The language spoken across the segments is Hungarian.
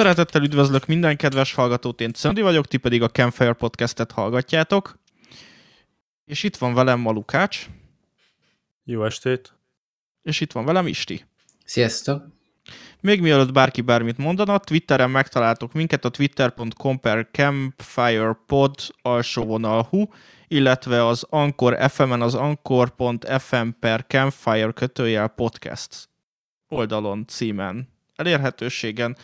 Szeretettel üdvözlök minden kedves hallgatót, én Szöndi vagyok, ti pedig a Campfire Podcastet hallgatjátok. És itt van velem ma Lukács. Jó estét. És itt van velem Isti. Sziasztok. Még mielőtt bárki bármit mondana, Twitteren megtaláltok minket a twitter.com per campfirepod alsó vonal hu, illetve az Anchor FM-en az anchor.fm per campfire kötőjel podcast oldalon, címen, elérhetőségen,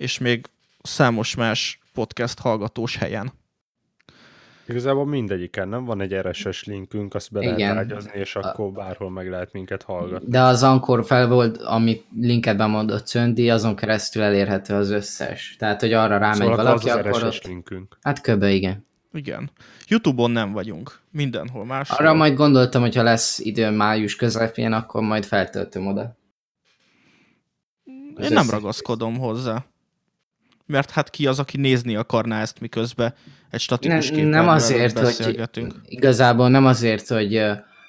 és még számos más podcast hallgatós helyen. Igazából mindegyiken, nem? Van egy RSS linkünk, azt be lehet ágyazni, és akkor bárhol meg lehet minket hallgatni. De az Ankor fel volt, amit linket bemondott Czöndi, azon keresztül elérhető az összes. Tehát, hogy arra rámegy szóval valaki, az akkor RSS ott... linkünk. Hát köbe, igen. Igen. Youtube-on nem vagyunk. Mindenhol máshol. Arra majd gondoltam, hogyha lesz idő május közepén, akkor majd feltöltöm oda. Én nem ragaszkodom hozzá. Mert hát ki az, aki nézni akarná ezt, miközben egy statikus ne, Nem azért, hogy igazából nem azért, hogy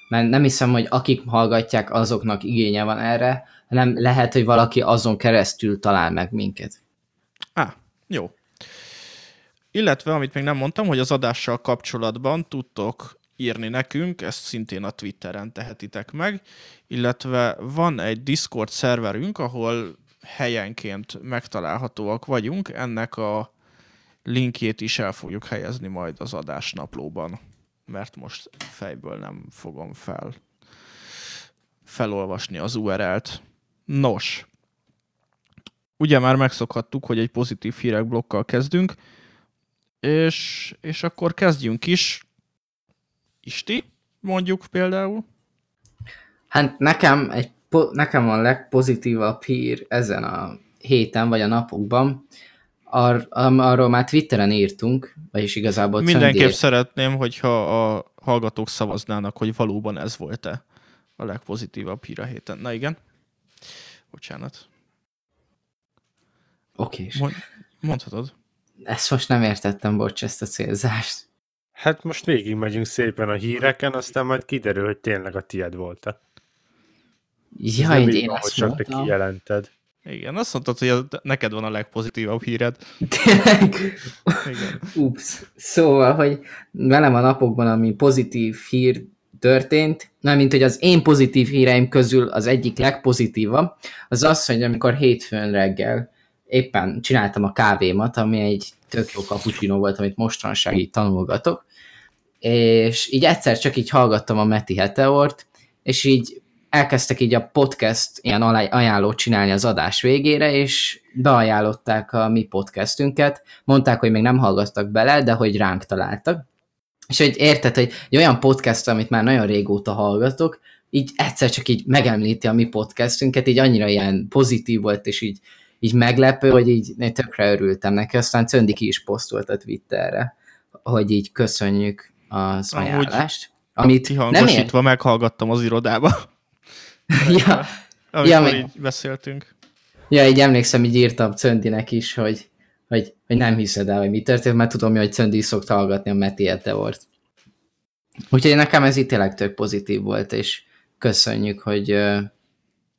mert nem hiszem, hogy akik hallgatják, azoknak igénye van erre, hanem lehet, hogy valaki azon keresztül talál meg minket. Á, jó. Illetve, amit még nem mondtam, hogy az adással kapcsolatban tudtok írni nekünk, ezt szintén a Twitteren tehetitek meg, illetve van egy Discord szerverünk, ahol helyenként megtalálhatóak vagyunk, ennek a linkjét is el fogjuk helyezni majd az adásnaplóban, mert most fejből nem fogom fel felolvasni az URL-t. Nos, ugye már megszokhattuk, hogy egy pozitív hírek blokkal kezdünk, és, és akkor kezdjünk is. Isti, mondjuk például. Hát nekem egy po- nekem a legpozitívabb hír ezen a héten, vagy a napokban, ar- arról már Twitteren írtunk, vagyis igazából Mindenképp Cöndér... szeretném, hogyha a hallgatók szavaznának, hogy valóban ez volt-e a legpozitívabb hír a héten. Na igen. Bocsánat. Oké. Mond, mondhatod. Ezt most nem értettem, bocs, ezt a célzást. Hát most végig megyünk szépen a híreken, aztán majd kiderül, hogy tényleg a tied volt-e. Ja, én, én azt csak mondtam. te kijelented. Igen, azt mondtad, hogy neked van a legpozitívabb híred. Tényleg? Igen. Ups. Szóval, hogy velem a napokban, ami pozitív hír történt, nem mint hogy az én pozitív híreim közül az egyik legpozitívabb, az az, hogy amikor hétfőn reggel éppen csináltam a kávémat, ami egy tök jó cappuccino volt, amit mostanság így tanulgatok, és így egyszer csak így hallgattam a Meti Heteort, és így elkezdtek így a podcast ilyen ajánlót csinálni az adás végére, és beajánlották a mi podcastünket, mondták, hogy még nem hallgattak bele, de hogy ránk találtak. És hogy érted, hogy egy olyan podcast, amit már nagyon régóta hallgatok, így egyszer csak így megemlíti a mi podcastünket, így annyira ilyen pozitív volt, és így, így meglepő, hogy így én tökre örültem neki, aztán Cöndi ki is posztolt a Twitterre, hogy így köszönjük az ajánlást. Amit nem ért... meghallgattam az irodába. Ja, amikor ja, meg... így beszéltünk. Ja, így emlékszem, így írtam Cöndinek is, hogy, hogy, hogy nem hiszed el, hogy mi történt, mert tudom, hogy Cöndi is szokta hallgatni a Meti Etevort. Úgyhogy nekem ez itt tényleg tök pozitív volt, és köszönjük, hogy,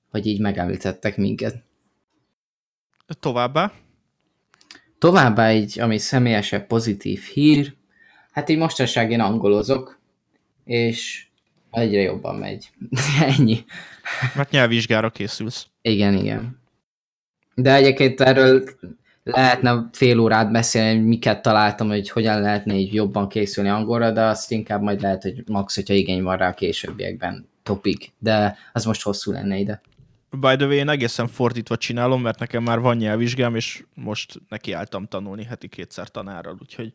hogy így megemlítettek minket. Továbbá? Továbbá egy, ami személyesebb pozitív hír, hát így mostanság én angolozok, és egyre jobban megy. Ennyi. Mert nyelvvizsgára készülsz. Igen, igen. De egyébként erről lehetne fél órát beszélni, hogy miket találtam, hogy hogyan lehetne így jobban készülni angolra, de azt inkább majd lehet, hogy max, hogyha igény van rá a későbbiekben topik, de az most hosszú lenne ide. By the way, én egészen fordítva csinálom, mert nekem már van nyelvvizsgám, és most nekiálltam tanulni heti kétszer tanárral, úgyhogy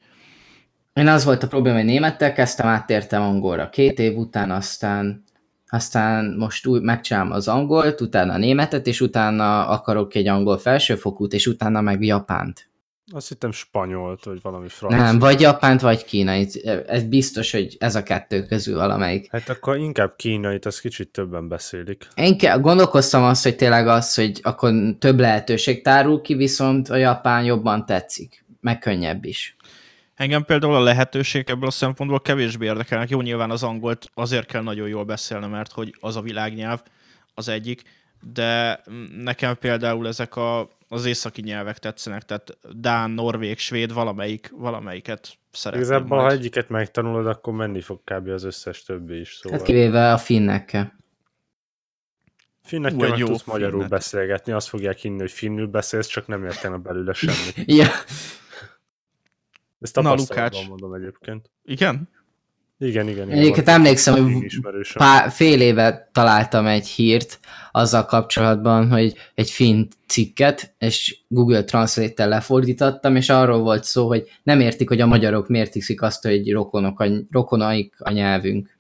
én az volt a probléma, hogy némettel kezdtem, áttértem angolra két év után, aztán aztán most úgy megcsinálom az angolt, utána a németet, és utána akarok egy angol felsőfokút, és utána meg japánt. Azt hittem spanyolt, vagy valami francia. Nem, vagy japánt, vagy kínait. Ez biztos, hogy ez a kettő közül valamelyik. Hát akkor inkább kínait, az kicsit többen beszélik. Én gondolkoztam azt, hogy tényleg az, hogy akkor több lehetőség tárul ki, viszont a japán jobban tetszik, meg könnyebb is. Engem például a lehetőség ebből a szempontból kevésbé érdekelnek. Jó, nyilván az angolt azért kell nagyon jól beszélni, mert hogy az a világnyelv az egyik, de nekem például ezek a az északi nyelvek tetszenek, tehát Dán, Norvég, Svéd, valamelyik, valamelyiket szeretném. Igazából, ha egyiket megtanulod, akkor menni fog kb. az összes többi is. Szóval. Hát kivéve a finnekkel. Finnekkel meg tudsz magyarul finnet. beszélgetni, azt fogják hinni, hogy finnül beszélsz, csak nem értenek belőle semmit. ja. Ezt Na, Lukács. mondom egyébként. Igen? Igen, igen. igen Egyébként emlékszem, hogy pár, fél éve találtam egy hírt azzal kapcsolatban, hogy egy finn cikket, és Google Translate-tel lefordítottam, és arról volt szó, hogy nem értik, hogy a magyarok miért hiszik azt, hogy rokonok a, rokonaik a nyelvünk.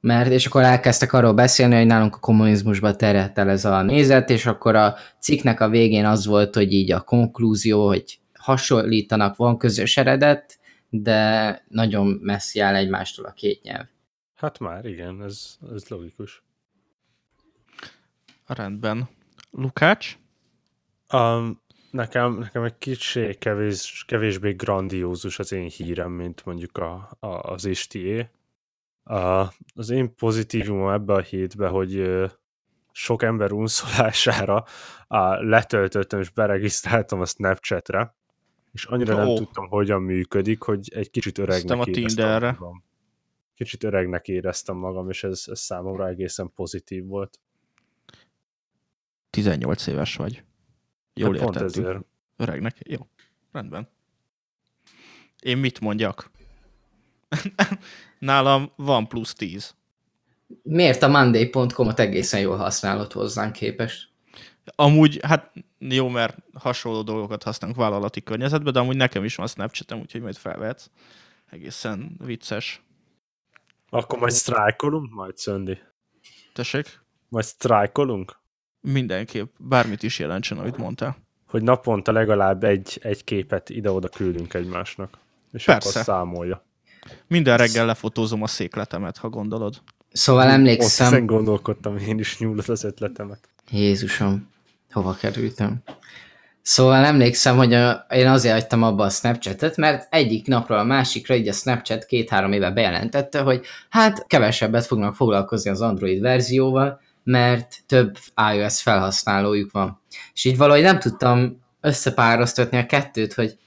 Mert, és akkor elkezdtek arról beszélni, hogy nálunk a kommunizmusban terjedt el ez a nézet, és akkor a cikknek a végén az volt, hogy így a konklúzió, hogy hasonlítanak, van közös eredet, de nagyon messzi áll egymástól a két nyelv. Hát már igen, ez, ez logikus. Rendben. Lukács? Um, nekem, nekem egy kicsi kevés, kevésbé grandiózus az én hírem, mint mondjuk a, a, az istié. A, az én pozitívumom ebbe a hétbe, hogy sok ember unszolására a, letöltöttem és beregisztráltam a Snapchatre, és annyira oh. nem tudtam, hogyan működik, hogy egy kicsit öregnek a éreztem magam. Kicsit öregnek éreztem magam, és ez, ez számomra egészen pozitív volt. 18 éves vagy. Jól hát pont ezért. Öregnek, jó. Rendben. Én mit mondjak? Nálam van plusz 10. Miért a monday.com-ot egészen jól használod hozzánk képest? Amúgy, hát jó, mert hasonló dolgokat használunk vállalati környezetben, de amúgy nekem is van Snapchatem, úgyhogy majd felvetsz. Egészen vicces. Akkor majd sztrájkolunk majd, Szöndi? Tessék? Majd sztrájkolunk? Mindenképp, bármit is jelentsen, amit mondtál. Hogy naponta legalább egy, egy képet ide-oda küldünk egymásnak. És Persze. akkor számolja. Minden reggel lefotózom a székletemet, ha gondolod. Szóval emlékszem... Ott ezen gondolkodtam én is nyúlott az ötletemet. Jézusom hova kerültem. Szóval emlékszem, hogy a, én azért hagytam abba a Snapchatet, mert egyik napról a másikra így a Snapchat két-három éve bejelentette, hogy hát kevesebbet fognak foglalkozni az Android verzióval, mert több iOS felhasználójuk van. És így valahogy nem tudtam összepároztatni a kettőt, hogy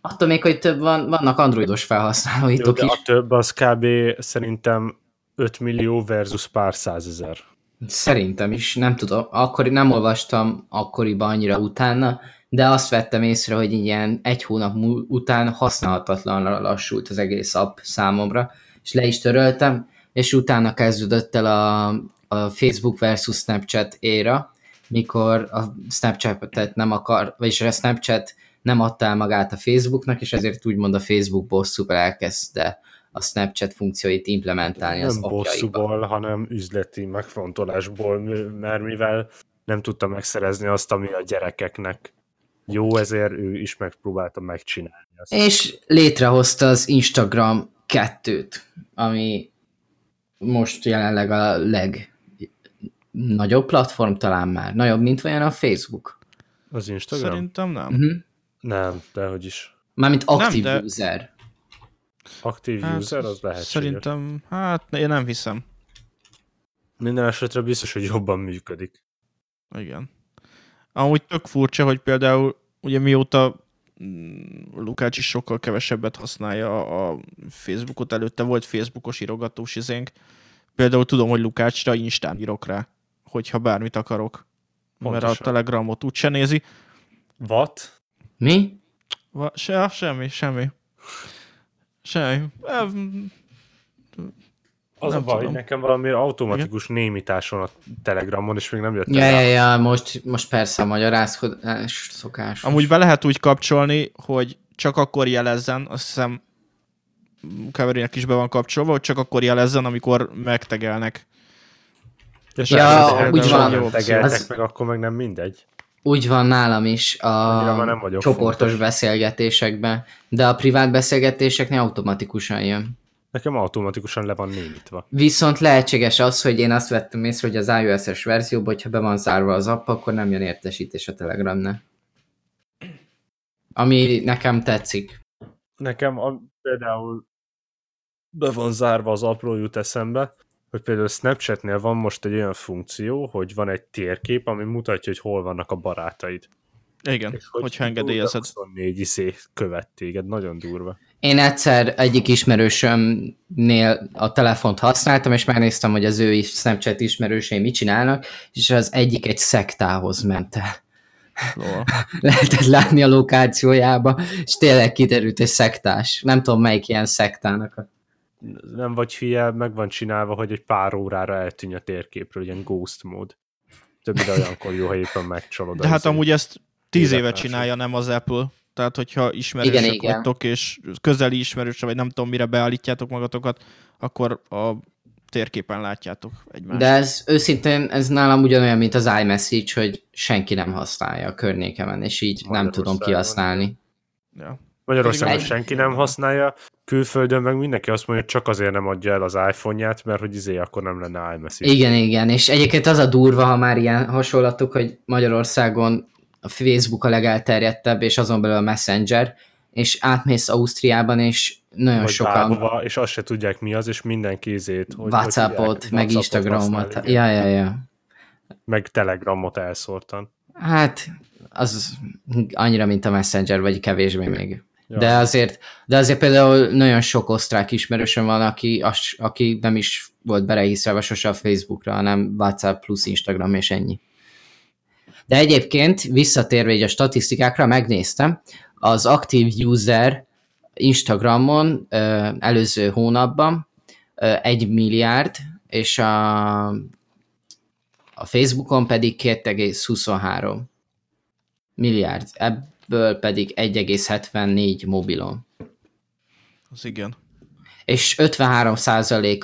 attól még, hogy több van, vannak androidos felhasználóitok Jó, de is. a több az kb. szerintem 5 millió versus pár százezer. Szerintem is, nem tudom, akkor nem olvastam akkoriban annyira utána, de azt vettem észre, hogy ilyen egy hónap után használhatatlanra lassult az egész app számomra, és le is töröltem, és utána kezdődött el a, a Facebook versus Snapchat éra, mikor a Snapchat-et nem akar, vagyis a Snapchat nem adta el magát a Facebooknak, és ezért úgymond a Facebook bosszúval elkezdte a Snapchat funkcióit implementálni nem az Nem bosszúból, hanem üzleti megfontolásból, mert mivel nem tudta megszerezni azt, ami a gyerekeknek jó, ezért ő is megpróbálta megcsinálni. Azt. És létrehozta az Instagram kettőt, ami most jelenleg a legnagyobb platform talán már. Nagyobb, mint olyan a Facebook. Az Instagram? Szerintem nem. Uh-huh. Nem, dehogy is. Mármint aktív nem, de... user. Aktív hát, user, az lehet. Szerintem, hát én nem hiszem. Minden esetre biztos, hogy jobban működik. Igen. Amúgy tök furcsa, hogy például ugye mióta mm, Lukács is sokkal kevesebbet használja a Facebookot, előtte volt Facebookos írogatós izénk. Például tudom, hogy Lukácsra Instán írok rá, hogyha bármit akarok. Pontosan. Mert a Telegramot úgyse nézi. What? Mi? Va, se, semmi, semmi. Semmi. Az nem a baj, tudom. nekem valami automatikus Igen? némításon a Telegramon, és még nem jött ja, ja, ja, most, most persze a magyarázkodás szokás. Amúgy be lehet úgy kapcsolni, hogy csak akkor jelezzen, azt hiszem Kaverinek is be van kapcsolva, hogy csak akkor jelezzen, amikor megtegelnek. Ja, úgy van. Az... meg, akkor meg nem mindegy. Úgy van nálam is a csoportos fontos. beszélgetésekben, de a privát beszélgetéseknél automatikusan jön. Nekem automatikusan le van némítva. Viszont lehetséges az, hogy én azt vettem észre, hogy az iOS-es verzióban, hogyha be van zárva az app, akkor nem jön értesítés a Telegramnál. Ami nekem tetszik. Nekem a, például be van zárva az apró jut eszembe, hogy például Snapchatnél van most egy olyan funkció, hogy van egy térkép, ami mutatja, hogy hol vannak a barátaid. Igen, hogy hogyha engedélyezed. 24 iszé követ téged, nagyon durva. Én egyszer egyik ismerősömnél a telefont használtam, és megnéztem, hogy az ő is Snapchat ismerősei mit csinálnak, és az egyik egy szektához ment el. Oh. Lehetett látni a lokációjába, és tényleg kiderült egy szektás. Nem tudom, melyik ilyen szektának a nem vagy hülye, meg van csinálva, hogy egy pár órára eltűnj a térképről, ilyen ghost mód. Többire olyankor jó, ha éppen megcsalod. De hát amúgy ezt tíz éve csinálja, nem az Apple. Tehát, hogyha ismerősök igen, igen. vagytok, és közeli ismerősök, vagy nem tudom, mire beállítjátok magatokat, akkor a térképen látjátok egymást. De ez őszintén, ez nálam ugyanolyan, mint az iMessage, hogy senki nem használja a környékemen, és így nem tudom kihasználni. Ja. Magyarországon egy... senki nem használja, külföldön meg mindenki azt mondja, hogy csak azért nem adja el az iPhone-ját, mert hogy izé akkor nem lenne iMessage. Igen, igen, és egyébként az a durva, ha már ilyen hasonlatok, hogy Magyarországon a Facebook a legelterjedtebb, és azon belül a Messenger, és átmész Ausztriában, és nagyon Vagy sokan... Bárhova, és azt se tudják mi az, és mindenki izét, hogy Whatsappot, meg Instagramot. Ja, ja, ja. Meg Telegramot elszórtan. Hát, az annyira, mint a Messenger, vagy kevésbé még. De, azért, de azért például nagyon sok osztrák ismerősöm van, aki, as, aki nem is volt belehiszve sose a Facebookra, hanem WhatsApp plusz Instagram és ennyi. De egyébként visszatérve a statisztikákra, megnéztem, az aktív user Instagramon előző hónapban egy milliárd, és a, a Facebookon pedig 2,23 milliárd. Ebből pedig 1,74 mobilon. Az igen. És 53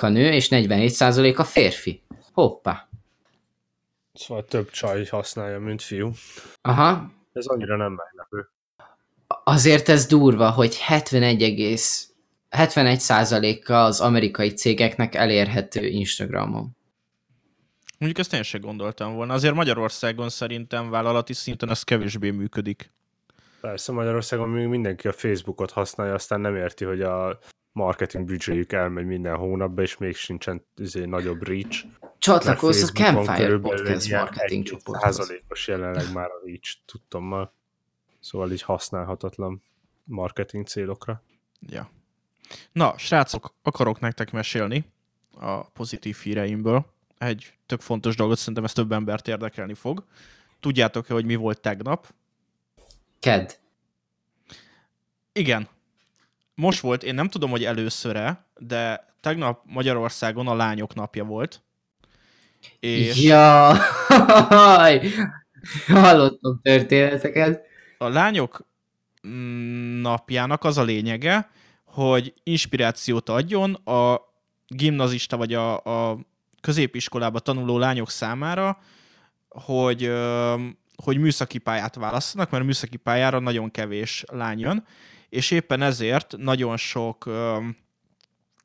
a nő, és 47 a férfi. Hoppá. Szóval több csaj használja, mint fiú. Aha. Ez annyira nem meglepő. Azért ez durva, hogy 71, 71 a az amerikai cégeknek elérhető Instagramon. Mondjuk ezt én sem gondoltam volna. Azért Magyarországon szerintem vállalati szinten ez kevésbé működik. Persze, Magyarországon még mindenki a Facebookot használja, aztán nem érti, hogy a marketing büdzséjük elmegy minden hónapban, és még sincsen izé, nagyobb reach. Csatlakozz a Campfire Podcast marketing csoporthoz. Százalékos jelenleg már a reach tudtommal. Szóval így használhatatlan marketing célokra. Ja. Na, srácok, akarok nektek mesélni a pozitív híreimből. Egy tök fontos dolgot, szerintem ez több embert érdekelni fog. Tudjátok-e, hogy mi volt tegnap? Ked. Igen, most volt, én nem tudom, hogy előszöre, de tegnap Magyarországon a lányok napja volt. És ja, hallottam történeteket. A lányok mm, napjának az a lényege, hogy inspirációt adjon a gimnazista vagy a, a középiskolába tanuló lányok számára, hogy, hogy műszaki pályát választanak, mert műszaki pályára nagyon kevés lány jön, és éppen ezért nagyon sok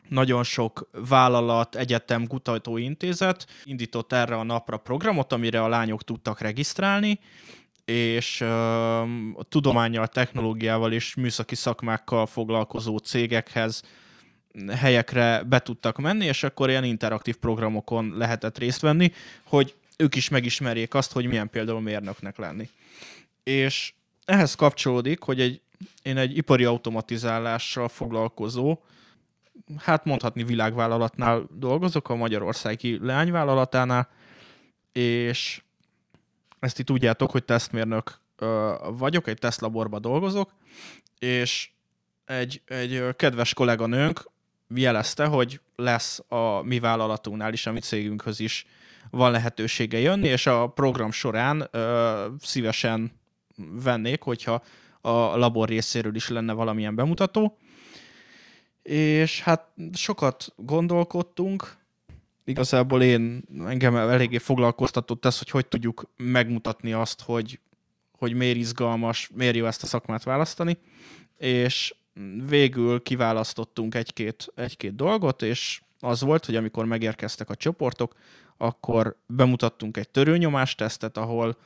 nagyon sok vállalat, egyetem, kutatóintézet indított erre a napra programot, amire a lányok tudtak regisztrálni, és a tudományjal, technológiával és műszaki szakmákkal foglalkozó cégekhez, helyekre be tudtak menni, és akkor ilyen interaktív programokon lehetett részt venni, hogy ők is megismerjék azt, hogy milyen például mérnöknek lenni. És ehhez kapcsolódik, hogy egy én egy ipari automatizálással foglalkozó, hát mondhatni világvállalatnál dolgozok, a Magyarországi leányvállalatánál, és ezt itt tudjátok, hogy tesztmérnök vagyok, egy tesztlaborban dolgozok, és egy, egy kedves kolléganőnk jelezte, hogy lesz a mi vállalatunknál is, a mi cégünkhöz is van lehetősége jönni, és a program során ö, szívesen vennék, hogyha a labor részéről is lenne valamilyen bemutató. És hát sokat gondolkodtunk, igazából én engem eléggé foglalkoztatott ez, hogy hogy tudjuk megmutatni azt, hogy, hogy miért izgalmas, miért jó ezt a szakmát választani, és végül kiválasztottunk egy-két, egy-két dolgot, és az volt, hogy amikor megérkeztek a csoportok, akkor bemutattunk egy törőnyomástesztet, ahol,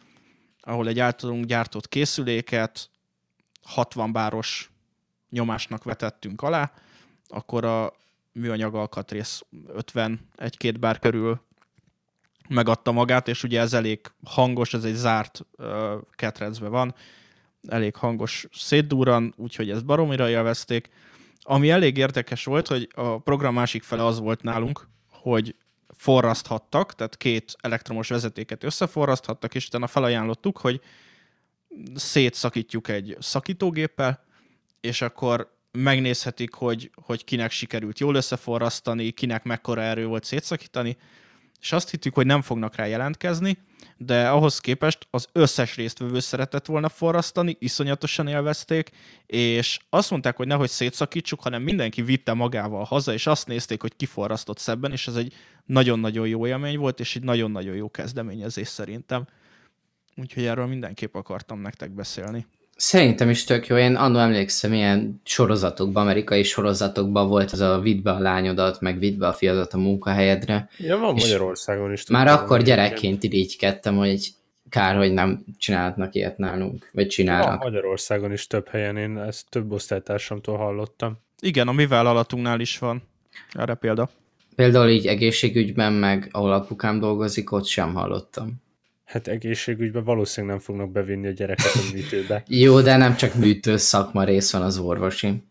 ahol egy általunk gyártott készüléket 60 báros nyomásnak vetettünk alá, akkor a műanyag alkatrész 51-2 bár körül megadta magát, és ugye ez elég hangos, ez egy zárt uh, ketrecbe van, elég hangos szétdúran, úgyhogy ezt baromira élvezték. Ami elég érdekes volt, hogy a program másik fele az volt nálunk, hogy forraszthattak, tehát két elektromos vezetéket összeforraszthattak, és utána felajánlottuk, hogy szétszakítjuk egy szakítógéppel, és akkor megnézhetik, hogy, hogy kinek sikerült jól összeforrasztani, kinek mekkora erő volt szétszakítani, és azt hittük, hogy nem fognak rá jelentkezni, de ahhoz képest az összes résztvevő szeretett volna forrasztani, iszonyatosan élvezték, és azt mondták, hogy nehogy szétszakítsuk, hanem mindenki vitte magával haza, és azt nézték, hogy kiforrasztott szebben, és ez egy nagyon-nagyon jó élmény volt, és egy nagyon-nagyon jó kezdeményezés szerintem. Úgyhogy erről mindenképp akartam nektek beszélni. Szerintem is tök jó. Én annól emlékszem, ilyen sorozatokban, amerikai sorozatokban volt az a vidd be a lányodat, meg vidd be a fiadat a munkahelyedre. Ja, van Magyarországon is. Már akkor gyerekként irigykedtem, hogy kár, hogy nem csinálhatnak ilyet nálunk, vagy csinálnak. Van Magyarországon is több helyen, én ezt több osztálytársamtól hallottam. Igen, a mi vállalatunknál is van. Erre példa. Például így egészségügyben, meg ahol apukám dolgozik, ott sem hallottam. Hát egészségügyben valószínűleg nem fognak bevinni a gyereket a műtőbe. Jó, de nem csak műtő szakma rész van az orvosi.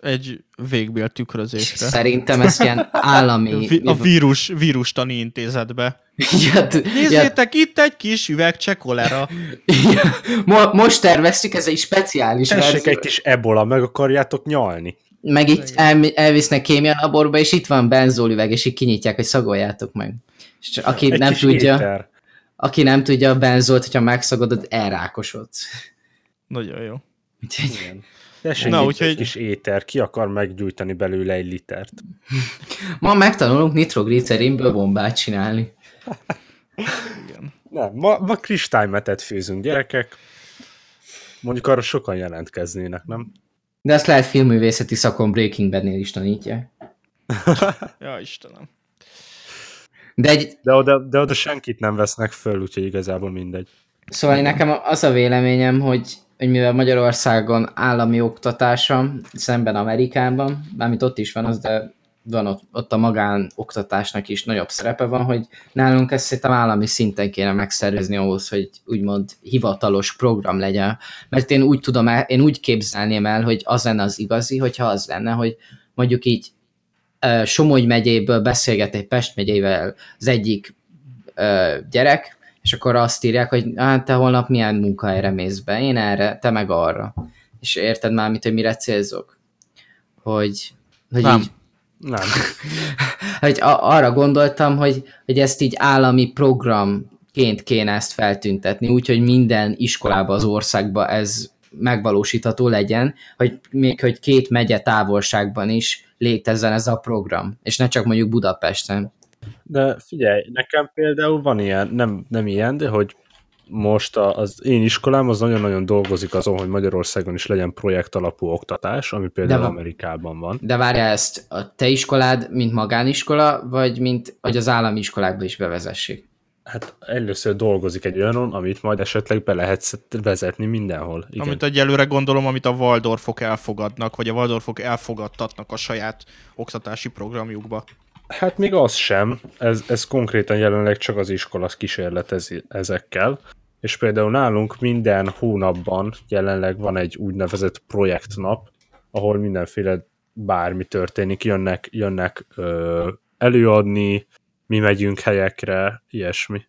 Egy végbél tükrözésre. Szerintem ez ilyen állami... A vírus, vírustani intézetbe. Ja, Nézzétek, ja. itt egy kis üvegcse kolera. Ja. Most terveztük, ez egy speciális Tessék egy kis ebola, meg akarjátok nyalni. Meg itt el, elvisznek kémia laborba, és itt van benzolüveg, és így kinyitják, hogy szagoljátok meg. És aki egy nem tudja... Éter aki nem tudja a benzolt, hogyha megszagodod, elrákosodsz. Nagyon jó. Igen. Tessék Na, úgyhogy... egy kis éter, ki akar meggyújtani belőle egy litert? Ma megtanulunk nitroglicerinből bombát csinálni. Igen. Nem, ma, ma kristálymetet főzünk, gyerekek. Mondjuk arra sokan jelentkeznének, nem? De ezt lehet filmművészeti szakon Breaking Bad-nél is tanítja. ja, Istenem. De, egy... de, oda, de oda senkit nem vesznek föl, úgyhogy igazából mindegy. Szóval nekem az a véleményem, hogy, hogy mivel Magyarországon állami oktatása szemben Amerikában, bármit ott is van az, de van ott, ott a magán oktatásnak is nagyobb szerepe van, hogy nálunk ezt szerintem állami szinten kéne megszervezni ahhoz, hogy úgymond hivatalos program legyen. Mert én úgy tudom el, én úgy képzelném el, hogy az lenne az igazi, hogyha az lenne, hogy mondjuk így Somogy megyéből beszélget egy Pest megyével az egyik gyerek, és akkor azt írják, hogy hát te holnap milyen munkahelyre mész be, én erre, te meg arra. És érted már, mit, hogy mire célzok? Hogy, hogy nem. így... Nem. hogy a, arra gondoltam, hogy, hogy ezt így állami programként kéne ezt feltüntetni, úgyhogy minden iskolában az országban ez megvalósítható legyen, hogy még hogy két megye távolságban is létezzen ez a program, és ne csak mondjuk Budapesten. De figyelj, nekem például van ilyen, nem, nem ilyen, de hogy most az én iskolám az nagyon-nagyon dolgozik azon, hogy Magyarországon is legyen projekt alapú oktatás, ami például de, Amerikában van. De várjál ezt, a te iskolád, mint magániskola, vagy mint, hogy az állami iskolákba is bevezessék? Hát először dolgozik egy olyanon, amit majd esetleg be lehet vezetni mindenhol. Igen. Amit egyelőre gondolom, amit a Waldorfok elfogadnak, vagy a Waldorfok elfogadtatnak a saját oktatási programjukba. Hát még az sem. Ez, ez konkrétan jelenleg csak az iskola kísérletez ezekkel. És például nálunk minden hónapban jelenleg van egy úgynevezett projektnap, ahol mindenféle bármi történik, jönnek, jönnek ö, előadni, mi megyünk helyekre, ilyesmi.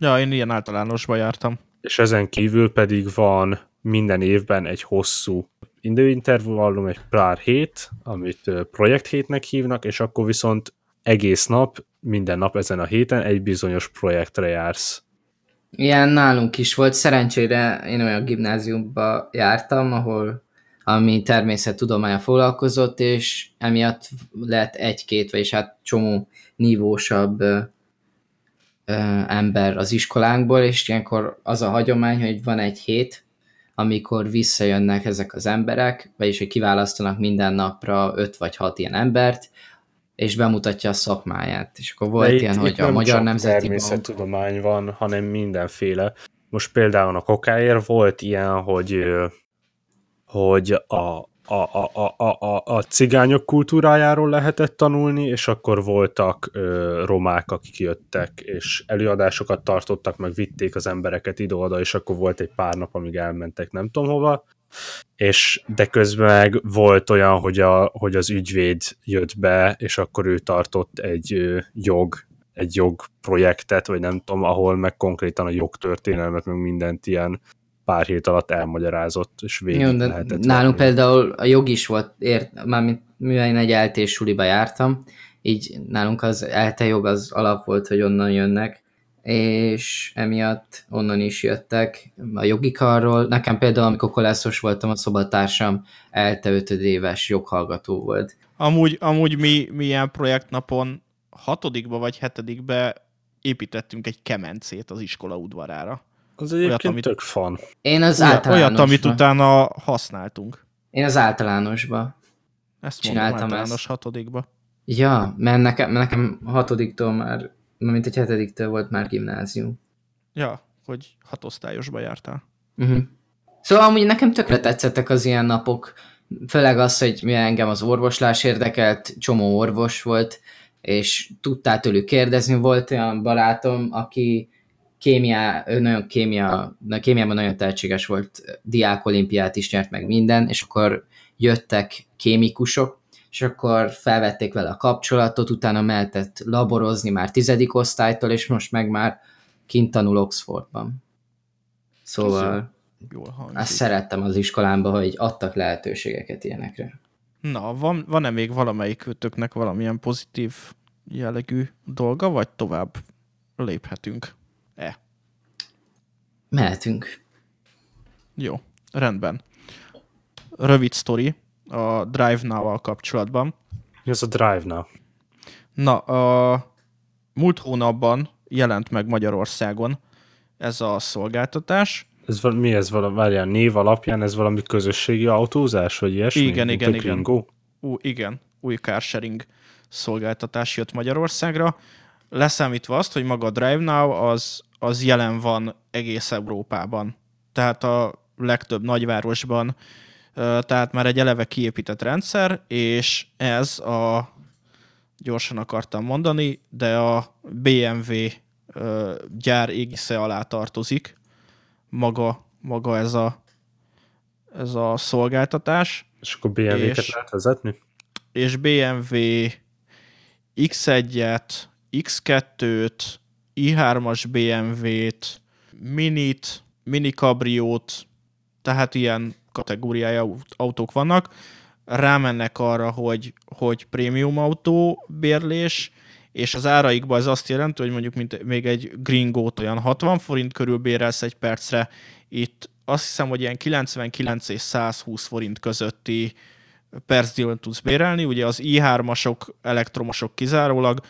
Ja, én ilyen általánosba jártam. És ezen kívül pedig van minden évben egy hosszú időintervallum, egy pár hét, amit projekthétnek hívnak, és akkor viszont egész nap, minden nap ezen a héten egy bizonyos projektre jársz. Ilyen nálunk is volt, szerencsére én olyan gimnáziumba jártam, ahol ami természettudománya foglalkozott, és emiatt lett egy-két, vagyis hát csomó nívósabb ö, ö, ember az iskolánkból, és ilyenkor az a hagyomány, hogy van egy hét, amikor visszajönnek ezek az emberek, vagyis hogy kiválasztanak minden napra öt vagy hat ilyen embert, és bemutatja a szakmáját. És akkor volt De ilyen, itt, hogy itt a Magyar Nemzeti természettudomány van, hanem mindenféle. Most például a kokáért volt ilyen, hogy hogy a, a, a, a, a, a cigányok kultúrájáról lehetett tanulni, és akkor voltak ö, romák, akik jöttek, és előadásokat tartottak, meg vitték az embereket ide-oda, és akkor volt egy pár nap, amíg elmentek nem tudom hova, és de közben meg volt olyan, hogy, a, hogy az ügyvéd jött be, és akkor ő tartott egy ö, jog egy jogprojektet, vagy nem tudom, ahol meg konkrétan a jogtörténelmet, meg mindent ilyen pár hét alatt elmagyarázott, és végig Jó, de lehetett Nálunk venni. például a jog is volt, ért, mármint mivel én egy eltés suliba jártam, így nálunk az elte jog az alap volt, hogy onnan jönnek, és emiatt onnan is jöttek a jogi karról. Nekem például, amikor kolászos voltam, a szobatársam elte ötödéves joghallgató volt. Amúgy, amúgy mi, mi ilyen projektnapon hatodikba vagy hetedikbe építettünk egy kemencét az iskola udvarára. Az egyébként olyat, amit, tök fan. Én az olyat, olyat, amit utána használtunk. Én az általánosba Ezt csináltam mondom, általános ezt. hatodikba. Ja, mert nekem, nekem hatodiktól már, mint egy hetediktől volt már gimnázium. Ja, hogy hatosztályosba jártál. Uh-huh. Szóval amúgy nekem tökre tetszettek az ilyen napok, főleg az, hogy mi engem az orvoslás érdekelt, csomó orvos volt, és tudtál tőlük kérdezni. Volt olyan barátom, aki kémia, nagyon kémia, kémiában nagyon tehetséges volt, diák olimpiát is nyert meg minden, és akkor jöttek kémikusok, és akkor felvették vele a kapcsolatot, utána mehetett laborozni már tizedik osztálytól, és most meg már kint tanul Oxfordban. Szóval jól azt szerettem az iskolámban, hogy adtak lehetőségeket ilyenekre. Na, van, van-e még valamelyik kötöknek valamilyen pozitív jellegű dolga, vagy tovább léphetünk? E. Mehetünk. Jó, rendben. Rövid sztori a Drive Now-val kapcsolatban. Mi az a Drive Now? Na, a múlt hónapban jelent meg Magyarországon ez a szolgáltatás. Ez val- mi ez? Vala, várjál, név alapján ez valami közösségi autózás, vagy ilyesmi? Igen, igen, igen. Ú, igen, új carsharing szolgáltatás jött Magyarországra. Leszámítva azt, hogy maga a Drive Now az, az jelen van egész Európában. Tehát a legtöbb nagyvárosban, tehát már egy eleve kiépített rendszer, és ez a, gyorsan akartam mondani, de a BMW gyár égisze alá tartozik maga, maga ez, a, ez a szolgáltatás. És akkor BMW-ket lehet vezetni? És BMW X1-et, X2-t, i3-as BMW-t, Minit, Mini Cabriót, tehát ilyen kategóriája autók vannak, rámennek arra, hogy, hogy prémium autó bérlés, és az áraikban ez azt jelenti, hogy mondjuk mint még egy Gringo-t olyan 60 forint körül bérelsz egy percre, itt azt hiszem, hogy ilyen 99 és 120 forint közötti percdíjon tudsz bérelni, ugye az i3-asok, elektromosok kizárólag,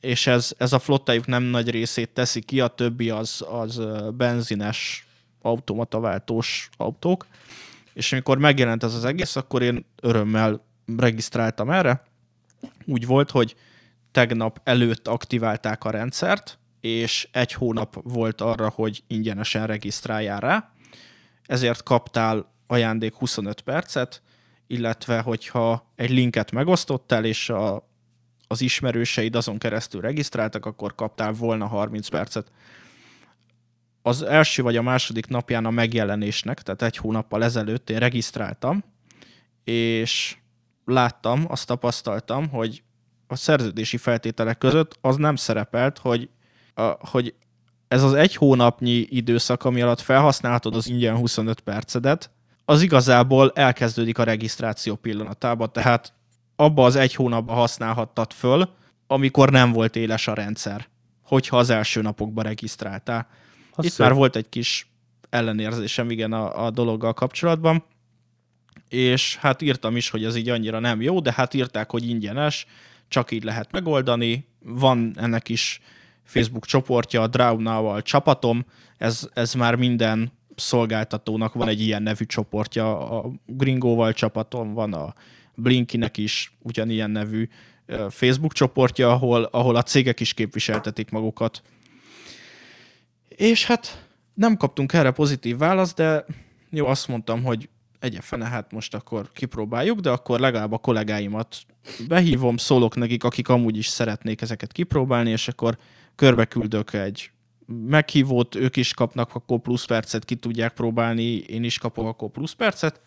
és ez, ez a flottájuk nem nagy részét teszi ki, a többi az, az benzines automataváltós autók, és amikor megjelent ez az egész, akkor én örömmel regisztráltam erre. Úgy volt, hogy tegnap előtt aktiválták a rendszert, és egy hónap volt arra, hogy ingyenesen regisztráljál rá, ezért kaptál ajándék 25 percet, illetve hogyha egy linket megosztottál, és a, az ismerőseid azon keresztül regisztráltak, akkor kaptál volna 30 percet. Az első vagy a második napján a megjelenésnek, tehát egy hónappal ezelőtt én regisztráltam, és láttam, azt tapasztaltam, hogy a szerződési feltételek között az nem szerepelt, hogy, a, hogy ez az egy hónapnyi időszak, ami alatt felhasználhatod az ingyen 25 percedet, az igazából elkezdődik a regisztráció pillanatába, tehát abba az egy hónapban használhattad föl, amikor nem volt éles a rendszer, hogyha az első napokban regisztráltál. Azt Itt szép. már volt egy kis ellenérzésem, igen, a, a dologgal kapcsolatban, és hát írtam is, hogy ez így annyira nem jó, de hát írták, hogy ingyenes, csak így lehet megoldani. Van ennek is Facebook csoportja, a Draw csapatom, ez, ez már minden szolgáltatónak van egy ilyen nevű csoportja, a Gringóval csapaton van, a Blinkinek is ugyanilyen nevű Facebook csoportja, ahol, ahol a cégek is képviseltetik magukat. És hát nem kaptunk erre pozitív választ, de jó, azt mondtam, hogy egye fene, hát most akkor kipróbáljuk, de akkor legalább a kollégáimat behívom, szólok nekik, akik amúgy is szeretnék ezeket kipróbálni, és akkor körbe küldök egy meghívót, ők is kapnak akkor plusz percet, ki tudják próbálni, én is kapok akkor plusz percet,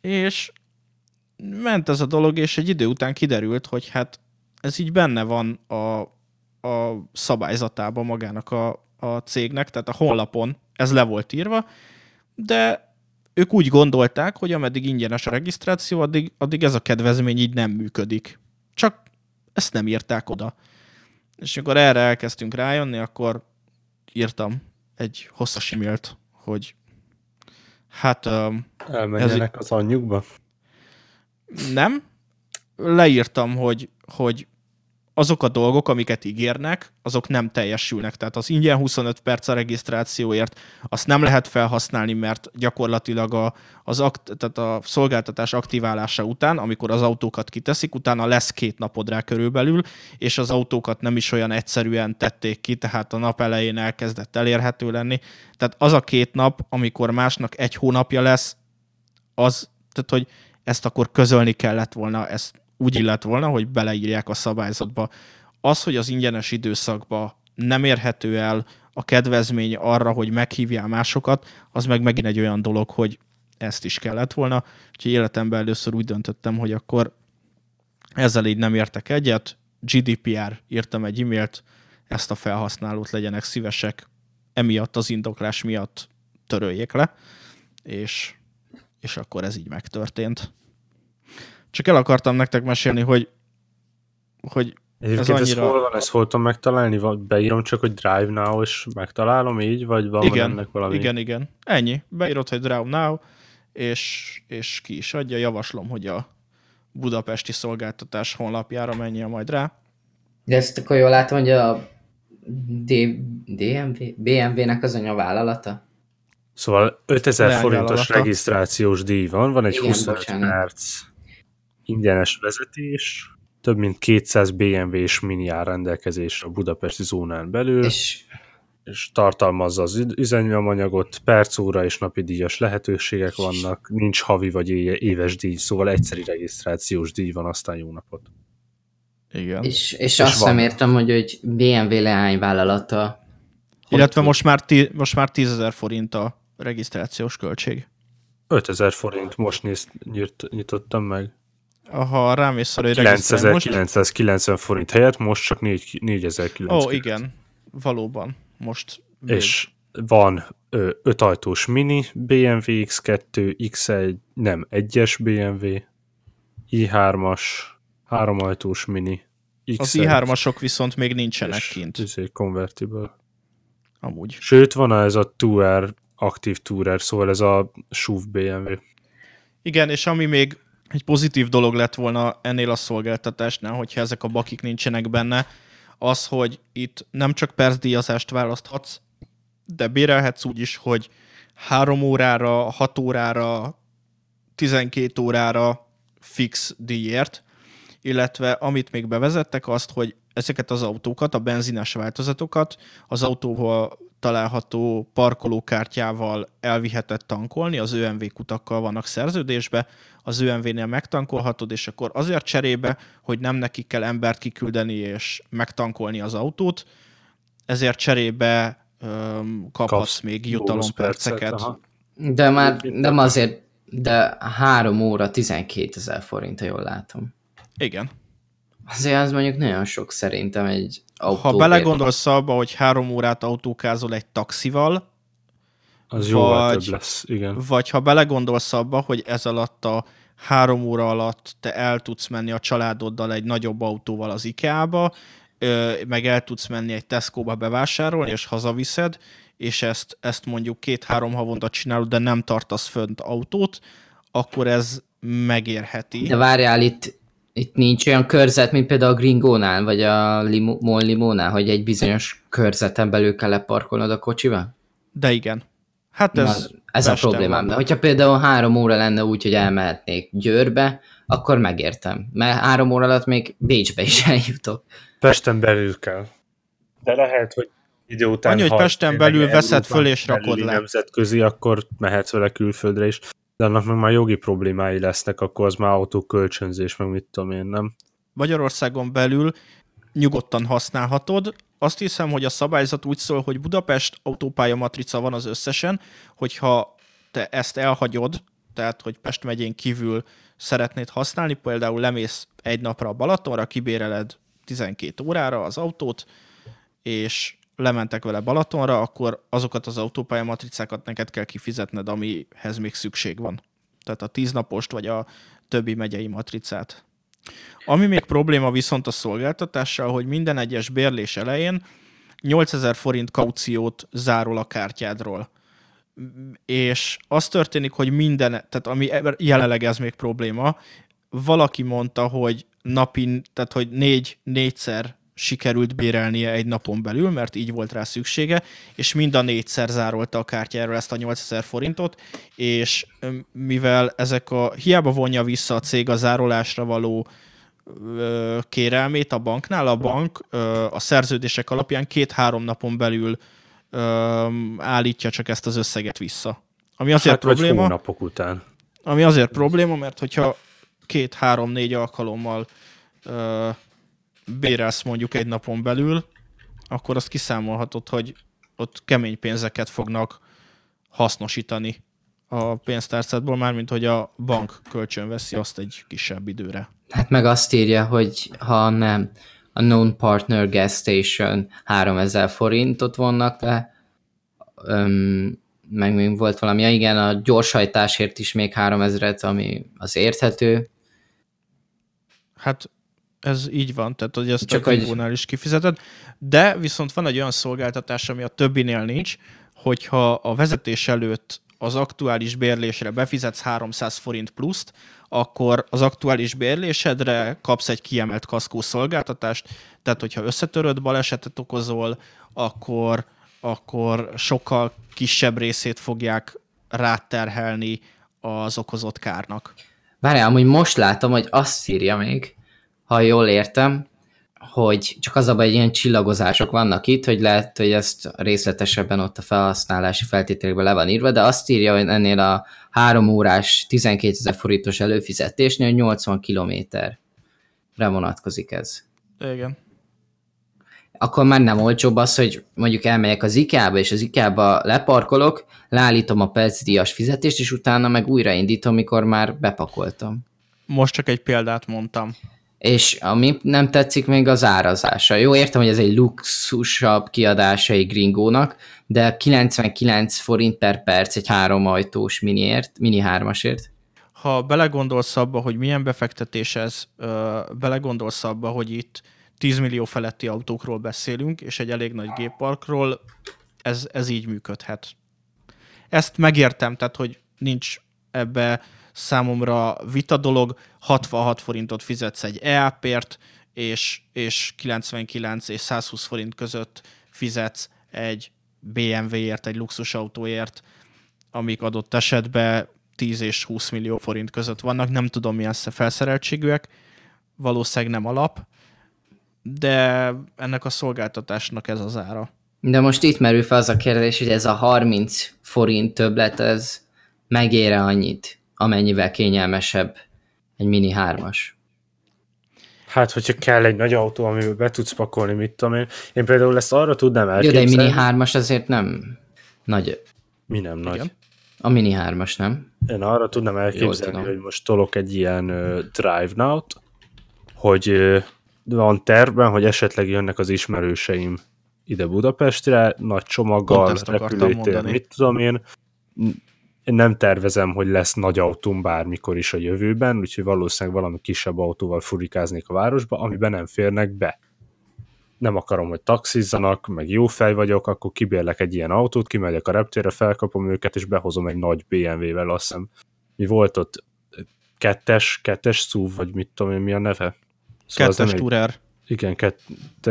és ment ez a dolog, és egy idő után kiderült, hogy hát ez így benne van a, a szabályzatában magának a, a cégnek, tehát a honlapon ez le volt írva, de ők úgy gondolták, hogy ameddig ingyenes a regisztráció, addig, addig ez a kedvezmény így nem működik. Csak ezt nem írták oda. És amikor erre elkezdtünk rájönni, akkor írtam egy hosszas e-mailt, hogy hát... Elmenjenek ez... az anyjukba? Nem. Leírtam, hogy, hogy azok a dolgok, amiket ígérnek, azok nem teljesülnek. Tehát az ingyen 25 perc a regisztrációért, azt nem lehet felhasználni, mert gyakorlatilag a, az akt, tehát a szolgáltatás aktiválása után, amikor az autókat kiteszik, utána lesz két napod rá körülbelül, és az autókat nem is olyan egyszerűen tették ki, tehát a nap elején elkezdett elérhető lenni. Tehát az a két nap, amikor másnak egy hónapja lesz, az, tehát hogy ezt akkor közölni kellett volna, ezt úgy illet volna, hogy beleírják a szabályzatba. Az, hogy az ingyenes időszakba nem érhető el a kedvezmény arra, hogy meghívjál másokat, az meg megint egy olyan dolog, hogy ezt is kellett volna. Úgyhogy életemben először úgy döntöttem, hogy akkor ezzel így nem értek egyet. GDPR írtam egy e-mailt, ezt a felhasználót legyenek szívesek, emiatt az indoklás miatt töröljék le, és, és akkor ez így megtörtént. Csak el akartam nektek mesélni, hogy, hogy Egyébként ez, annyira... ez hol van, ezt hol tudom megtalálni? Beírom csak, hogy Drive Now, és megtalálom így, vagy van igen, ennek valami? Igen, igen. Ennyi. Beírod, hogy Drive Now, és, és ki is adja. Javaslom, hogy a budapesti szolgáltatás honlapjára menjen majd rá. De ezt akkor jól látom, hogy a D, DMV, BMW-nek az anyavállalata? Szóval 5000 forintos regisztrációs díj van, van egy Igen, 25 bocsánat. perc ingyenes vezetés, több mint 200 BMW-s mini áll rendelkezésre a budapesti zónán belül, és, és tartalmazza az üzenyomanyagot, percóra és napi díjas lehetőségek vannak, nincs havi vagy éves díj, szóval egyszeri regisztrációs díj van, aztán jó napot. Igen. És, és, és azt van. nem értem, hogy, hogy BMW leányvállalata. Illetve most már, tí, most már 10 ezer forint a regisztrációs költség. 5000 forint, most nézt, nyit, nyitottam meg ha rám is hogy 9990 most... forint helyett most csak 4990. Ó, oh, igen, valóban. Most még... És van ö, 5 ajtós mini BMW X2, X1, nem, 1-es BMW, i3-as, 3 ajtós mini, X1, Az i3-asok viszont még nincsenek és kint. Ez egy convertible. Amúgy. Sőt, van ez a Tourer, aktív Tourer, szóval ez a SUV BMW. Igen, és ami még egy pozitív dolog lett volna ennél a szolgáltatásnál, hogyha ezek a bakik nincsenek benne, az, hogy itt nem csak percdíjazást választhatsz, de bérelhetsz úgy is, hogy három órára, hat órára, 12 órára fix díjért, illetve amit még bevezettek azt, hogy ezeket az autókat, a benzines változatokat az autóval található parkolókártyával elvihetett tankolni, az ÖMV kutakkal vannak szerződésbe, az ÖMV-nél megtankolhatod, és akkor azért cserébe, hogy nem neki kell embert kiküldeni és megtankolni az autót, ezért cserébe um, kaphatsz Kapsz még jutalomperceket. De már nem azért, de három óra 12 ezer forint, ha jól látom. Igen. Azért az mondjuk nagyon sok szerintem egy autó. Ha belegondolsz abba, hogy három órát autókázol egy taxival, az vagy, több lesz, igen. Vagy ha belegondolsz abba, hogy ez alatt a három óra alatt te el tudsz menni a családoddal egy nagyobb autóval az IKEA-ba, meg el tudsz menni egy Tesco-ba bevásárolni, és hazaviszed, és ezt, ezt mondjuk két-három havonta csinálod, de nem tartasz fönt autót, akkor ez megérheti. De várjál, itt itt nincs olyan körzet, mint például a Gringónál, vagy a limo, Mol Limónál, hogy egy bizonyos körzeten belül kell leparkolnod a kocsival? De igen. Hát ez, Na, ez a problémám. De hogyha például három óra lenne úgy, hogy elmehetnék Győrbe, akkor megértem. Mert három óra alatt még Bécsbe is eljutok. Pesten belül kell. De lehet, hogy idő után... Annyi, hogy Pesten belül veszed föl és rakod le. nemzetközi, akkor mehetsz vele külföldre is. De annak meg már jogi problémái lesznek, akkor az már autókölcsönzés, meg mit tudom én, nem? Magyarországon belül nyugodtan használhatod. Azt hiszem, hogy a szabályzat úgy szól, hogy Budapest autópálya matrica van az összesen, hogyha te ezt elhagyod, tehát hogy Pest megyén kívül szeretnéd használni, például lemész egy napra a Balatonra, kibéreled 12 órára az autót, és lementek vele Balatonra, akkor azokat az autópálya matricákat neked kell kifizetned, amihez még szükség van. Tehát a tíznapost vagy a többi megyei matricát. Ami még probléma viszont a szolgáltatással, hogy minden egyes bérlés elején 8000 forint kauciót zárol a kártyádról. És az történik, hogy minden, tehát ami jelenleg ez még probléma, valaki mondta, hogy napi, tehát hogy négy, négyszer sikerült bérelnie egy napon belül, mert így volt rá szüksége, és mind a négyszer zárolta a kártyáról ezt a 8000 forintot, és mivel ezek a, hiába vonja vissza a cég a zárolásra való ö, kérelmét a banknál, a bank ö, a szerződések alapján két-három napon belül ö, állítja csak ezt az összeget vissza. Ami azért hát, probléma. hónapok után. Ami azért probléma, mert hogyha két-három-négy alkalommal ö, bérelsz mondjuk egy napon belül, akkor azt kiszámolhatod, hogy ott kemény pénzeket fognak hasznosítani a pénztárcádból, mármint hogy a bank kölcsön veszi azt egy kisebb időre. Hát meg azt írja, hogy ha nem a non-partner gas station 3000 forintot vonnak le, öm, meg még volt valami, ja igen, a gyorshajtásért is még 3000-et, ami az érthető. Hát ez így van, tehát hogy ezt Csak a Kongónál is kifizeted, de viszont van egy olyan szolgáltatás, ami a többinél nincs, hogyha a vezetés előtt az aktuális bérlésre befizetsz 300 forint pluszt, akkor az aktuális bérlésedre kapsz egy kiemelt kaszkó szolgáltatást, tehát hogyha összetöröd, balesetet okozol, akkor, akkor sokkal kisebb részét fogják ráterhelni az okozott kárnak. Várjál, amúgy most látom, hogy azt írja még, ha jól értem, hogy csak az a baj, hogy ilyen csillagozások vannak itt, hogy lehet, hogy ezt részletesebben ott a felhasználási feltételekben le van írva, de azt írja, hogy ennél a három órás 12 ezer forintos előfizetésnél 80 kilométerre vonatkozik ez. Igen. Akkor már nem olcsóbb az, hogy mondjuk elmegyek az IKEA-ba, és az IKEA-ba leparkolok, leállítom a percdíjas fizetést, és utána meg újraindítom, mikor már bepakoltam. Most csak egy példát mondtam és ami nem tetszik még az árazása. Jó, értem, hogy ez egy luxusabb kiadása egy gringónak, de 99 forint per perc egy három ajtós miniért, mini hármasért. Ha belegondolsz abba, hogy milyen befektetés ez, belegondolsz abba, hogy itt 10 millió feletti autókról beszélünk, és egy elég nagy gépparkról, ez, ez így működhet. Ezt megértem, tehát hogy nincs ebbe számomra vita dolog, 66 forintot fizetsz egy EAP-ért, és, és 99 és 120 forint között fizetsz egy BMW-ért, egy luxusautóért, amik adott esetben 10 és 20 millió forint között vannak. Nem tudom, milyen felszereltségűek, valószínűleg nem alap, de ennek a szolgáltatásnak ez az ára. De most itt merül fel az a kérdés, hogy ez a 30 forint többlet, ez megére annyit, amennyivel kényelmesebb egy Mini 3-as. Hát, hogyha kell egy nagy autó, amivel be tudsz pakolni, mit tudom én. Én például ezt arra tudnám elképzelni. Jó, de egy Mini 3-as azért nem nagy. Mi nem nagy? Igen. A Mini 3-as, nem? Én arra tudnám elképzelni, hogy most tolok egy ilyen uh, Drive Now-t, hogy uh, van tervben, hogy esetleg jönnek az ismerőseim ide Budapestre, nagy csomaggal, repülőtér, mit tudom én nem tervezem, hogy lesz nagy autóm bármikor is a jövőben, úgyhogy valószínűleg valami kisebb autóval furikáznék a városba, amiben nem férnek be. Nem akarom, hogy taxizzanak, meg jó fej vagyok, akkor kibérlek egy ilyen autót, kimegyek a reptérre, felkapom őket, és behozom egy nagy BMW-vel, azt hiszem. Mi volt ott? Kettes, kettes SUV, vagy mit tudom én, mi a neve? Szóval kettes Tourer. Igen, kett,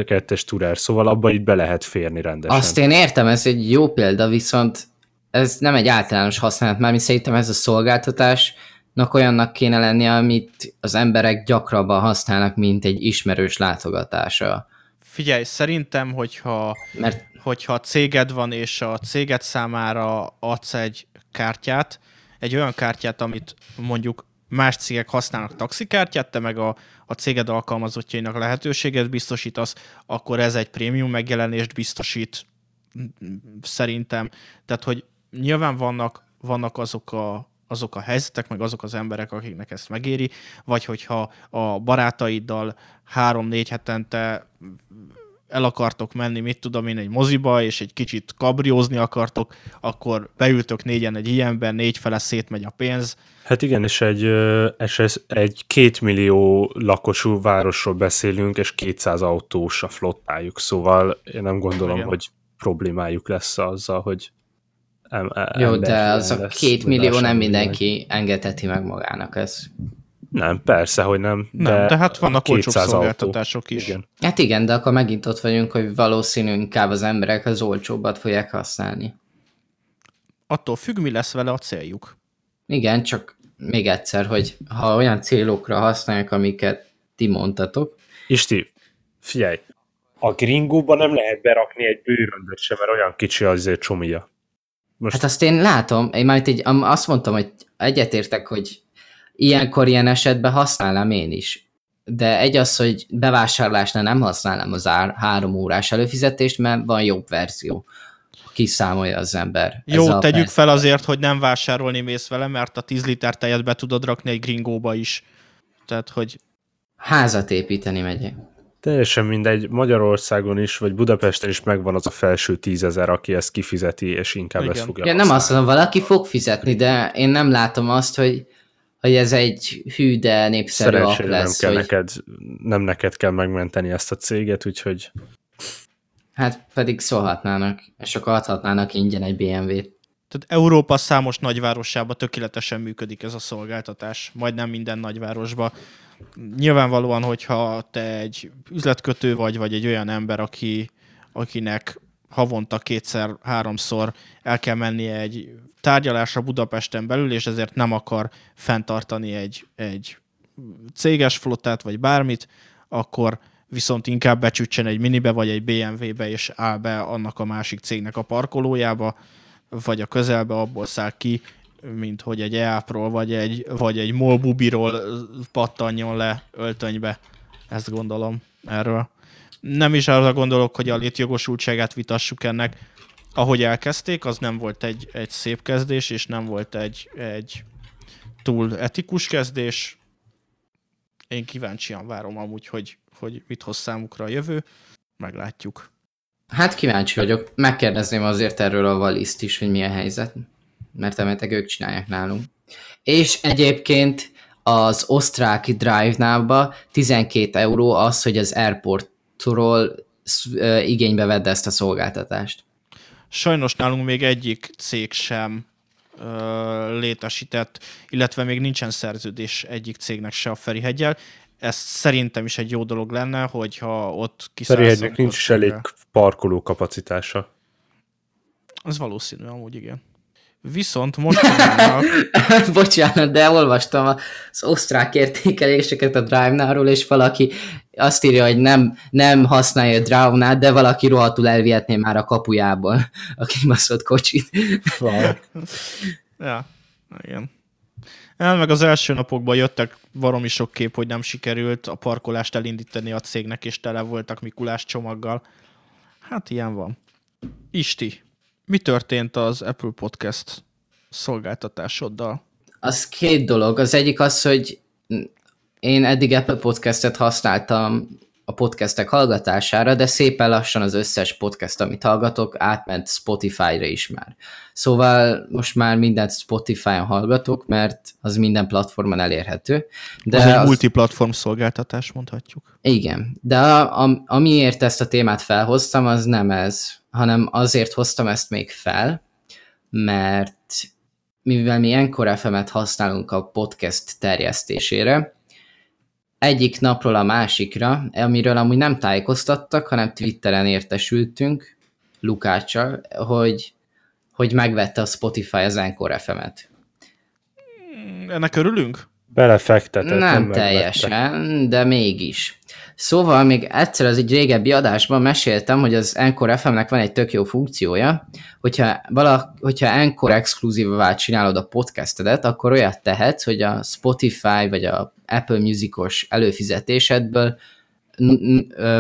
kettes Tourer, szóval abba itt be lehet férni rendesen. Azt én értem, ez egy jó példa, viszont ez nem egy általános használat, mert mi szerintem ez a szolgáltatásnak olyannak kéne lennie, amit az emberek gyakrabban használnak, mint egy ismerős látogatása. Figyelj, szerintem, hogyha, Mert... hogyha céged van, és a céged számára adsz egy kártyát, egy olyan kártyát, amit mondjuk más cégek használnak taxikártyát, te meg a, a céged alkalmazottjainak lehetőséget biztosítasz, akkor ez egy prémium megjelenést biztosít szerintem. Tehát, hogy nyilván vannak, vannak azok a, azok a helyzetek, meg azok az emberek, akiknek ezt megéri, vagy hogyha a barátaiddal három-négy hetente el akartok menni, mit tudom én, egy moziba, és egy kicsit kabriózni akartok, akkor beültök négyen egy ilyenben, négy fele szétmegy a pénz. Hát igen, és egy, és ez egy két millió lakosú városról beszélünk, és 200 autós a flottájuk, szóval én nem gondolom, igen. hogy problémájuk lesz azzal, hogy em, Jó, de az a két millió nem mindenki engedheti meg magának, ez nem, persze, hogy nem. De, nem, de hát vannak olcsóbb szolgáltatások autó. is. Igen. Hát igen, de akkor megint ott vagyunk, hogy valószínű inkább az emberek az olcsóbbat fogják használni. Attól függ, mi lesz vele a céljuk. Igen, csak még egyszer, hogy ha olyan célokra használják, amiket ti mondtatok. Isti, figyelj, a gringóban nem lehet berakni egy bőröndöt sem, mert olyan kicsi azért csomia. Most... Hát azt én látom, én már így azt mondtam, hogy egyetértek, hogy ilyenkor ilyen esetben használnám én is. De egy az, hogy bevásárlásnál nem használnám az ár, három órás előfizetést, mert van jobb verzió. Kiszámolja az ember. Jó, tegyük fel azért, hogy nem vásárolni mész vele, mert a 10 liter tejet be tudod rakni egy gringóba is. Tehát, hogy... Házat építeni megyek. Teljesen mindegy, Magyarországon is, vagy Budapesten is megvan az a felső tízezer, aki ezt kifizeti, és inkább Igen. ezt fogja ja, Nem azt mondom, valaki fog fizetni, de én nem látom azt, hogy hogy ez egy hű, de népszerű app lesz. Nem, kell hogy... neked, nem neked kell megmenteni ezt a céget, úgyhogy... Hát pedig szólhatnának, és akkor adhatnának ingyen egy BMW-t. Tehát Európa számos nagyvárosában tökéletesen működik ez a szolgáltatás, majdnem minden nagyvárosban. Nyilvánvalóan, hogyha te egy üzletkötő vagy, vagy egy olyan ember, aki, akinek havonta kétszer, háromszor el kell mennie egy tárgyalásra Budapesten belül, és ezért nem akar fenntartani egy, egy céges flottát, vagy bármit, akkor viszont inkább becsütsen egy minibe, vagy egy BMW-be, és áll be annak a másik cégnek a parkolójába, vagy a közelbe abból száll ki, mint hogy egy EAP-ról, vagy egy, vagy egy Molbubiról pattanjon le öltönybe. Ezt gondolom erről nem is arra gondolok, hogy a létjogosultságát vitassuk ennek. Ahogy elkezdték, az nem volt egy, egy szép kezdés, és nem volt egy, egy túl etikus kezdés. Én kíváncsian várom amúgy, hogy, hogy mit hoz számukra a jövő. Meglátjuk. Hát kíváncsi vagyok. Megkérdezném azért erről a Valiszt is, hogy milyen helyzet. Mert emetek ők csinálják nálunk. És egyébként az osztrák Drive-nálba 12 euró az, hogy az Airport ról igénybe vedd ezt a szolgáltatást. Sajnos nálunk még egyik cég sem ö, létesített, illetve még nincsen szerződés egyik cégnek se a Ferihegyel. Ez szerintem is egy jó dolog lenne, hogyha ott kiszállsz. Ferihegynek nincs is elég parkoló kapacitása. Az valószínű, amúgy igen. Viszont mostanában... Bocsánat, de olvastam az osztrák értékeléseket a Drive-náról, és valaki azt írja, hogy nem, nem használja a drive de valaki rohadtul elvihetné már a kapujából a kibaszott kocsit. ja, igen. El meg az első napokban jöttek varomi sok kép, hogy nem sikerült a parkolást elindítani a cégnek, és tele voltak Mikulás csomaggal. Hát ilyen van. Isti, mi történt az Apple Podcast szolgáltatásoddal? Az két dolog. Az egyik az, hogy én eddig Apple Podcastet használtam a podcastek hallgatására, de szépen lassan az összes podcast, amit hallgatok, átment Spotify-ra is már. Szóval most már mindent Spotify-on hallgatok, mert az minden platformon elérhető. De az egy az... multiplatform szolgáltatás, mondhatjuk. Igen, de a, a, amiért ezt a témát felhoztam, az nem ez, hanem azért hoztam ezt még fel, mert mivel mi Encore FM-et használunk a podcast terjesztésére, egyik napról a másikra, amiről amúgy nem tájékoztattak, hanem Twitteren értesültünk Lukáccsal, hogy, hogy megvette a Spotify az Encore FM-et. Ennek örülünk? Belefektetett. Nem, nem teljesen, de mégis. Szóval még egyszer az egy régebbi adásban meséltem, hogy az Encore FM-nek van egy tök jó funkciója, hogyha, vala, hogyha Encore exkluzívvá csinálod a podcastedet, akkor olyat tehetsz, hogy a Spotify vagy a Apple Musicos előfizetésedből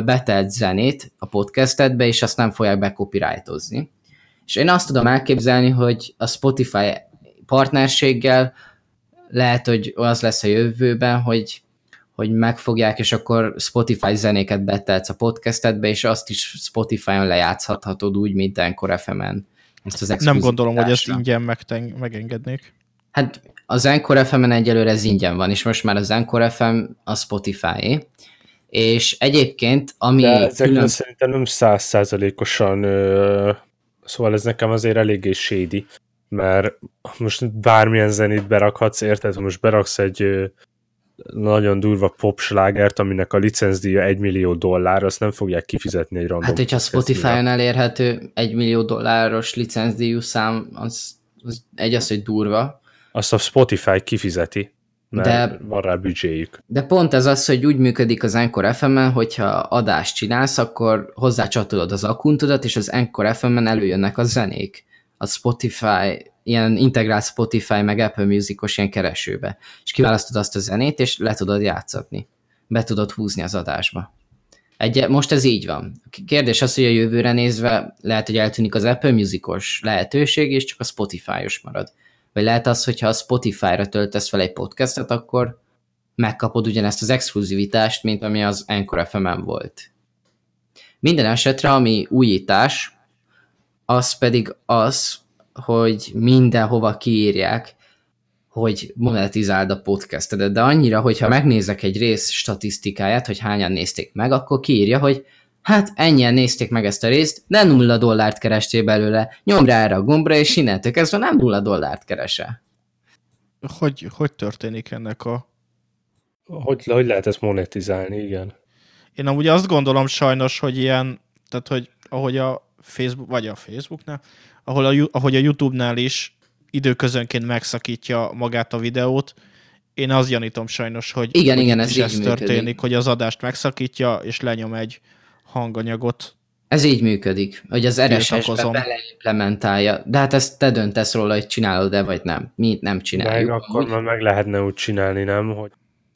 betelt zenét a podcastedbe, és azt nem fogják becopyrightozni. És én azt tudom elképzelni, hogy a Spotify partnerséggel lehet, hogy az lesz a jövőben, hogy hogy megfogják, és akkor Spotify zenéket betelsz a podcastedbe, és azt is Spotify-on lejátszhatod úgy, mint Encore FM-en. Ezt az Nem gondolom, hogy ezt ingyen megten- megengednék. Hát az Encore FM-en egyelőre ez ingyen van, és most már az Encore FM a Spotify-é. És egyébként, ami... De ezek külön... szerintem nem százszázalékosan, szóval ez nekem azért eléggé shady, mert most bármilyen zenét berakhatsz, érted? Most beraksz egy nagyon durva popslágert, aminek a licencdíja 1 millió dollár, azt nem fogják kifizetni egy random. Hát, hogyha Spotify-on elérhető 1 millió dolláros licencdíjú szám, az, az egy az, hogy durva. Azt a Spotify kifizeti, mert de, van rá büdzséjük. De pont ez az, hogy úgy működik az Encore FM-en, hogyha adást csinálsz, akkor hozzácsatolod az akuntodat, és az Encore FM-en előjönnek a zenék. A Spotify ilyen integrált Spotify meg Apple Musicos ilyen keresőbe, és kiválasztod azt a zenét, és le tudod játszatni. Be tudod húzni az adásba. Egy, most ez így van. Kérdés az, hogy a jövőre nézve lehet, hogy eltűnik az Apple Musicos lehetőség, és csak a Spotify-os marad. Vagy lehet az, hogyha a Spotify-ra töltesz fel egy podcastet, akkor megkapod ugyanezt az exkluzivitást, mint ami az Anchor FM-en volt. Minden esetre, ami újítás, az pedig az, hogy mindenhova kiírják, hogy monetizáld a podcastedet, de annyira, hogyha megnézek egy rész statisztikáját, hogy hányan nézték meg, akkor kiírja, hogy hát ennyien nézték meg ezt a részt, de nulla dollárt kerestél belőle, nyomd rá erre a gombra, és innentől kezdve nem nulla dollárt kerese. Hogy, hogy történik ennek a... Hogy, hogy lehet ezt monetizálni, igen. Én amúgy azt gondolom sajnos, hogy ilyen, tehát hogy ahogy a Facebook, vagy a Facebooknál, ahol a, ahogy a YouTube-nál is időközönként megszakítja magát a videót, én azt gyanítom sajnos, hogy, igen, igen, ez, ez történik, működik. hogy az adást megszakítja, és lenyom egy hanganyagot. Ez így működik, hogy az RSS-be beleimplementálja. De hát ezt te döntesz róla, hogy csinálod-e, vagy nem. Mi nem csináljuk. Meg akkor már meg lehetne úgy csinálni, nem? Hogy,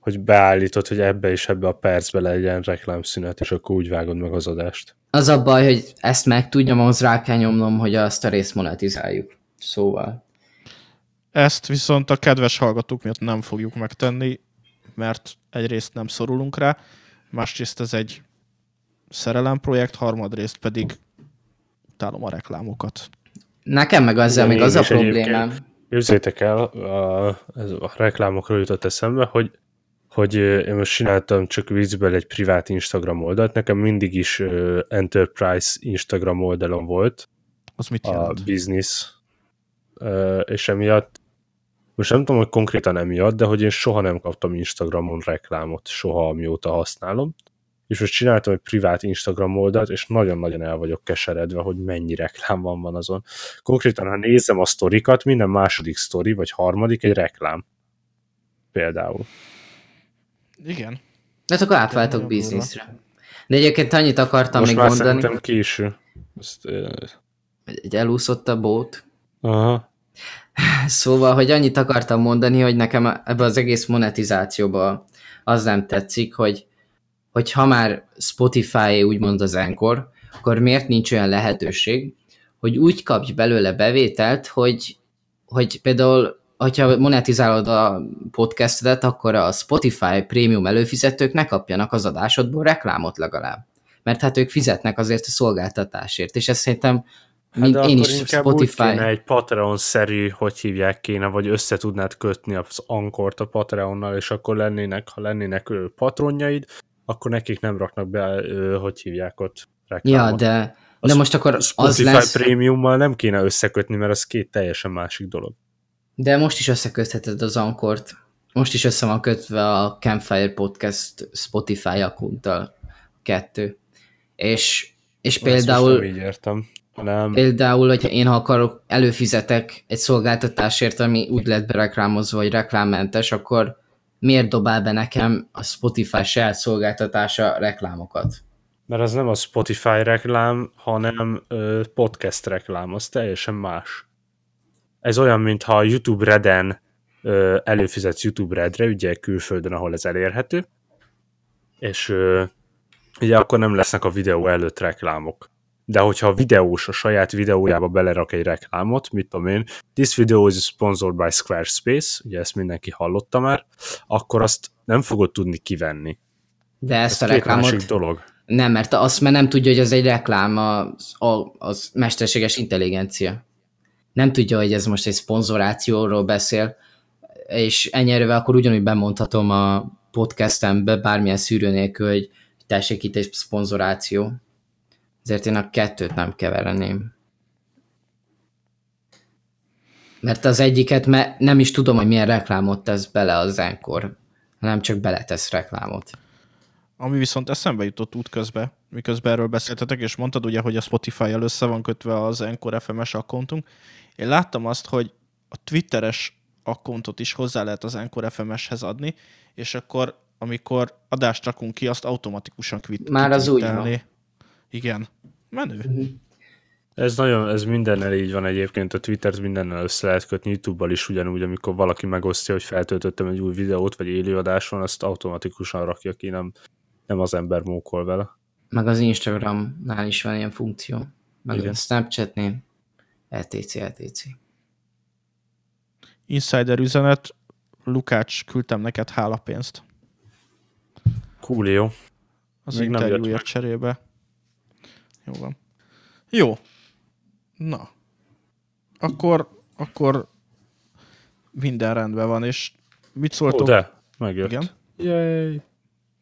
hogy beállítod, hogy ebbe és ebbe a percbe legyen reklámszünet, és akkor úgy vágod meg az adást. Az a baj, hogy ezt meg tudjam, ahhoz rá kell nyomnom, hogy azt a részt monetizáljuk. Szóval. Ezt viszont a kedves hallgatók miatt nem fogjuk megtenni, mert egyrészt nem szorulunk rá, másrészt ez egy szerelemprojekt, harmadrészt pedig utálom a reklámokat. Nekem meg azzal még az a problémám. Képzeljétek el, a, ez a reklámokról jutott eszembe, hogy hogy én most csináltam csak viccből egy privát Instagram oldalt, nekem mindig is Enterprise Instagram oldalon volt. Az mit jelent? A business. És emiatt, most nem tudom, hogy konkrétan emiatt, de hogy én soha nem kaptam Instagramon reklámot, soha, amióta használom. És most csináltam egy privát Instagram oldalt, és nagyon-nagyon el vagyok keseredve, hogy mennyi reklám van, van azon. Konkrétan, ha nézem a sztorikat, minden második sztori, vagy harmadik egy reklám. Például. Igen. De hát akkor átváltok bizniszre. De egyébként annyit akartam Most még már mondani. Most késő. Ezt, Egy elúszott a bót. Aha. Szóval, hogy annyit akartam mondani, hogy nekem ebbe az egész monetizációba az nem tetszik, hogy, hogy ha már Spotify úgymond az Encore, akkor miért nincs olyan lehetőség, hogy úgy kapj belőle bevételt, hogy, hogy például hogyha monetizálod a podcastedet, akkor a Spotify prémium előfizetők ne kapjanak az adásodból reklámot legalább. Mert hát ők fizetnek azért a szolgáltatásért, és ezt szerintem Hát de én is Spotify. Úgy kéne egy Patreon-szerű, hogy hívják kéne, vagy össze tudnád kötni az Ankort a Patreonnal, és akkor lennének, ha lennének ő patronjaid, akkor nekik nem raknak be, hogy hívják ott reklámot. Ja, de, de most akkor Spotify az lesz... prémiummal nem kéne összekötni, mert az két teljesen másik dolog. De most is összekötheted az Ankort. Most is össze van kötve a Campfire Podcast Spotify akunttal kettő. És, és például... nem így értem. Nem. Például, hogyha én ha akarok, előfizetek egy szolgáltatásért, ami úgy lett bereklámozva, hogy reklámmentes, akkor miért dobál be nekem a Spotify saját szolgáltatása reklámokat? Mert az nem a Spotify reklám, hanem ö, podcast reklám, az teljesen más. Ez olyan, mintha a YouTube Reden előfizetsz YouTube Redre, ugye külföldön, ahol ez elérhető, és ugye akkor nem lesznek a videó előtt reklámok. De hogyha a videós a saját videójába belerak egy reklámot, mit tudom én, this video is sponsored by Squarespace, ugye ezt mindenki hallotta már, akkor azt nem fogod tudni kivenni. De ezt Ez a reklámot... dolog. Nem, mert azt mert nem tudja, hogy ez egy reklám, az, az mesterséges intelligencia. Nem tudja, hogy ez most egy szponzorációról beszél, és ennyire akkor ugyanúgy bemondhatom a podcastembe bármilyen szűrő nélkül, hogy tessék itt egy szponzoráció. Ezért én a kettőt nem kevereném. Mert az egyiket mert nem is tudom, hogy milyen reklámot tesz bele az Enkor, hanem csak beletesz reklámot. Ami viszont eszembe jutott útközben, miközben erről beszéltetek, és mondtad ugye, hogy a Spotify-jal össze van kötve az Encore FMS akkontunk. Én láttam azt, hogy a Twitteres akkontot is hozzá lehet az Encore FMS-hez adni, és akkor amikor adást rakunk ki, azt automatikusan kvit. Már az úgy van. Igen. Menő. Uh-huh. Ez nagyon, ez mindennel így van egyébként, a Twittert mindennel össze lehet kötni, YouTube-bal is ugyanúgy, amikor valaki megosztja, hogy feltöltöttem egy új videót, vagy élőadáson, azt automatikusan rakja ki, nem, nem az ember mókol vele. Meg az Instagramnál is van ilyen funkció, meg Igen. a Snapchatnél, LTC, LTC. Insider üzenet, Lukács, küldtem neked hálapénzt. Coolio. Az Még interjúért cserébe. Jó van. Jó. Na. Akkor, akkor minden rendben van, és mit szóltok? Ó, de, megjött. Igen? Yay.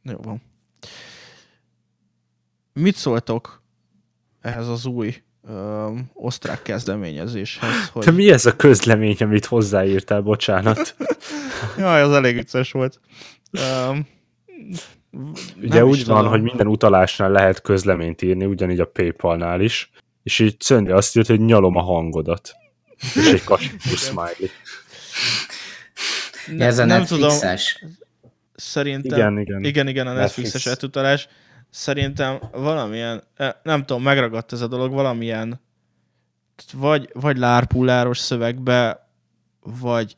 Jó van. Mit szóltok ehhez az új um, osztrák kezdeményezéshez? Hogy... Te mi ez a közlemény, amit hozzáírtál, bocsánat? Jaj, az elég vicces volt. Um, Ugye úgy van, tudom. hogy minden utalásnál lehet közleményt írni, ugyanígy a Paypal-nál is, és így Szöndi azt írt, hogy nyalom a hangodat. És egy kasipú smiley. Ne, Ez a nem tudom. Szerintem, igen, igen. igen, igen a Netflixes Netflix. etutalás. Szerintem valamilyen, eh, nem tudom, megragadt ez a dolog, valamilyen vagy, vagy lárpulláros szövegbe, vagy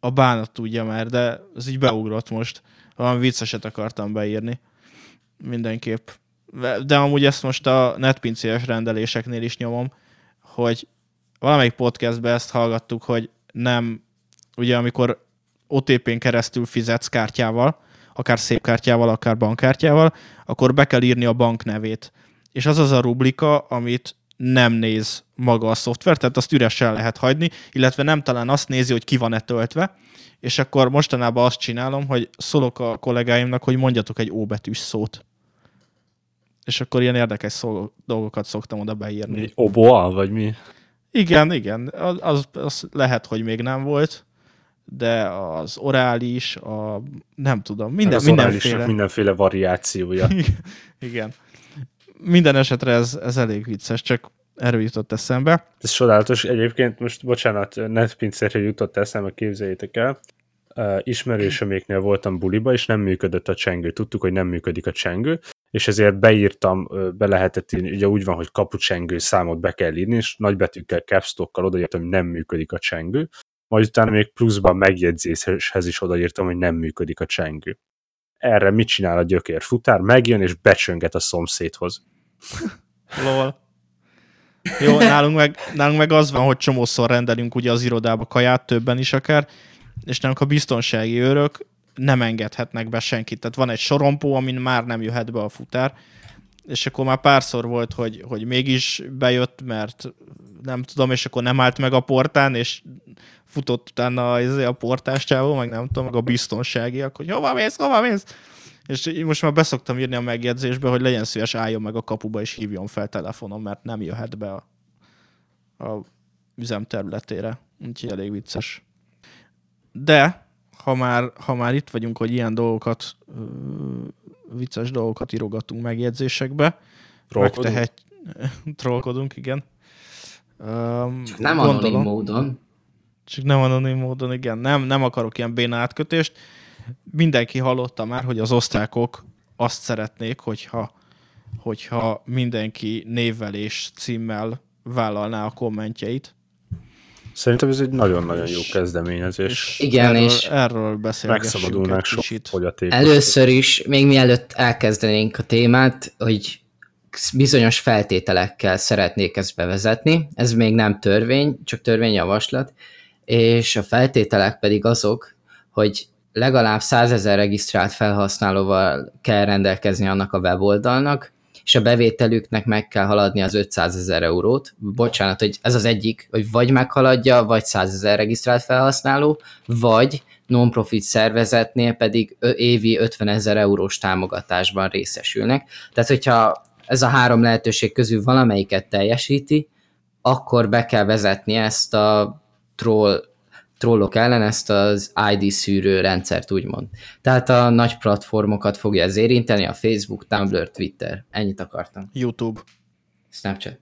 a bánat tudja már, de ez így beugrott most valami vicceset akartam beírni. Mindenképp. De amúgy ezt most a netpincéles rendeléseknél is nyomom, hogy valamelyik podcastben ezt hallgattuk, hogy nem, ugye amikor OTP-n keresztül fizetsz kártyával, akár szép kártyával, akár bankkártyával, akkor be kell írni a bank nevét. És az az a rublika, amit nem néz maga a szoftver, tehát azt üresen lehet hagyni, illetve nem talán azt nézi, hogy ki van-e töltve, és akkor mostanában azt csinálom, hogy szólok a kollégáimnak, hogy mondjatok egy óbetűs szót. És akkor ilyen érdekes szó, dolgokat szoktam oda beírni. Oboa, vagy mi? Igen, igen. Az, az, az lehet, hogy még nem volt, de az orális, a nem tudom, minden, az mindenféle. mindenféle variációja. igen. Minden esetre ez, ez elég vicces, csak erről jutott eszembe. Ez csodálatos. Egyébként most, bocsánat, netpincérre jutott eszembe, képzeljétek el. Ismerősöméknél voltam buliba, és nem működött a csengő. Tudtuk, hogy nem működik a csengő, és ezért beírtam, be lehetett írni, ugye úgy van, hogy kapucsengő számot be kell írni, és nagybetűkkel, capstockkal odaírtam, hogy nem működik a csengő. Majd utána még pluszban megjegyzéshez is odaírtam, hogy nem működik a csengő. Erre mit csinál a gyökér? Futár megjön és becsönget a szomszédhoz. Lol. Jó, nálunk meg, nálunk meg az van, hogy csomószor rendelünk ugye az irodába kaját, többen is akár, és nálunk a biztonsági őrök nem engedhetnek be senkit. Tehát van egy sorompó, amin már nem jöhet be a futár, és akkor már párszor volt, hogy, hogy mégis bejött, mert nem tudom, és akkor nem állt meg a portán, és futott utána a, a portás csávó, meg nem tudom, meg a biztonságiak, hogy hova mész, hova mész? És most már beszoktam írni a megjegyzésbe, hogy legyen szíves, álljon meg a kapuba és hívjon fel telefonon, mert nem jöhet be a, a üzem területére. Úgyhogy elég vicces. De, ha már, ha már itt vagyunk, hogy ilyen dolgokat, vicces dolgokat írogatunk megjegyzésekbe, trollkodunk. megtehet... trollkodunk, igen. Um, Csak nem gondolom, anonim módon. Csak nem anonim módon, igen. Nem, nem akarok ilyen béna átkötést mindenki hallotta már, hogy az osztrákok azt szeretnék, hogyha, hogyha mindenki névvel és címmel vállalná a kommentjeit. Szerintem ez egy nagyon-nagyon jó kezdeményezés. És Igen, erről, és erről beszélgessünk Megszabadulnánk egy sok kicsit. először is, még mielőtt elkezdenénk a témát, hogy bizonyos feltételekkel szeretnék ezt bevezetni. Ez még nem törvény, csak törvényjavaslat, és a feltételek pedig azok, hogy legalább 100 ezer regisztrált felhasználóval kell rendelkezni annak a weboldalnak, és a bevételüknek meg kell haladni az 500 ezer eurót. Bocsánat, hogy ez az egyik, hogy vagy meghaladja, vagy 100 ezer regisztrált felhasználó, vagy non-profit szervezetnél pedig évi 50 ezer eurós támogatásban részesülnek. Tehát, hogyha ez a három lehetőség közül valamelyiket teljesíti, akkor be kell vezetni ezt a troll, trollok ellen ezt az ID szűrő rendszert, úgymond. Tehát a nagy platformokat fogja ez érinteni, a Facebook, Tumblr, Twitter. Ennyit akartam. YouTube. Snapchat.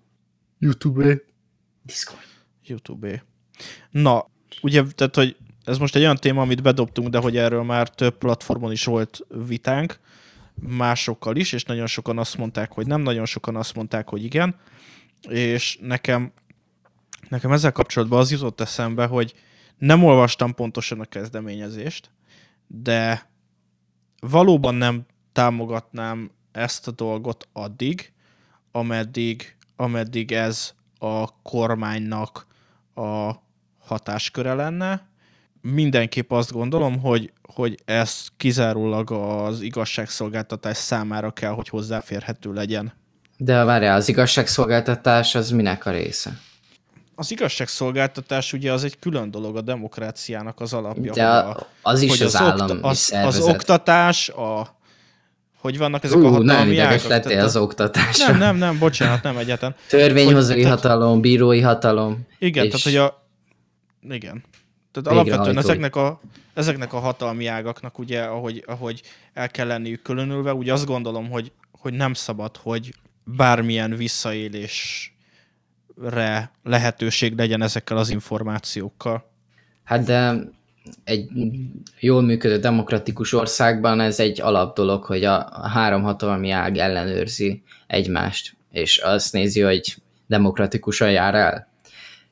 YouTube. Discord. YouTube. Na, ugye, tehát, hogy ez most egy olyan téma, amit bedobtunk, de hogy erről már több platformon is volt vitánk, másokkal is, és nagyon sokan azt mondták, hogy nem, nagyon sokan azt mondták, hogy igen, és nekem, nekem ezzel kapcsolatban az jutott eszembe, hogy nem olvastam pontosan a kezdeményezést, de valóban nem támogatnám ezt a dolgot addig, ameddig, ameddig ez a kormánynak a hatásköre lenne. Mindenképp azt gondolom, hogy, hogy ez kizárólag az igazságszolgáltatás számára kell, hogy hozzáférhető legyen. De várjál, az igazságszolgáltatás az minek a része? Az igazságszolgáltatás ugye az egy külön dolog a demokráciának az alapja. De a- az is az állami okta- az, az oktatás, a hogy vannak ezek a Ú, nagyon hatalmi ideges ágak. lettél az a- oktatásra. Nem, nem, nem, bocsánat, nem egyetlen. Törvényhozói Hogy- hatalom, bírói hatalom. Igen, és tehát hogy a... Igen. Tehát alapvetően ezeknek a, ezeknek a hatalmi ágaknak ugye, ahogy, ahogy el kell lenniük különülve, úgy azt gondolom, hogy, hogy nem szabad, hogy bármilyen visszaélésre lehetőség legyen ezekkel az információkkal. Hát de egy jól működő demokratikus országban ez egy alap dolog, hogy a három hatalmi ág ellenőrzi egymást, és azt nézi, hogy demokratikusan jár el.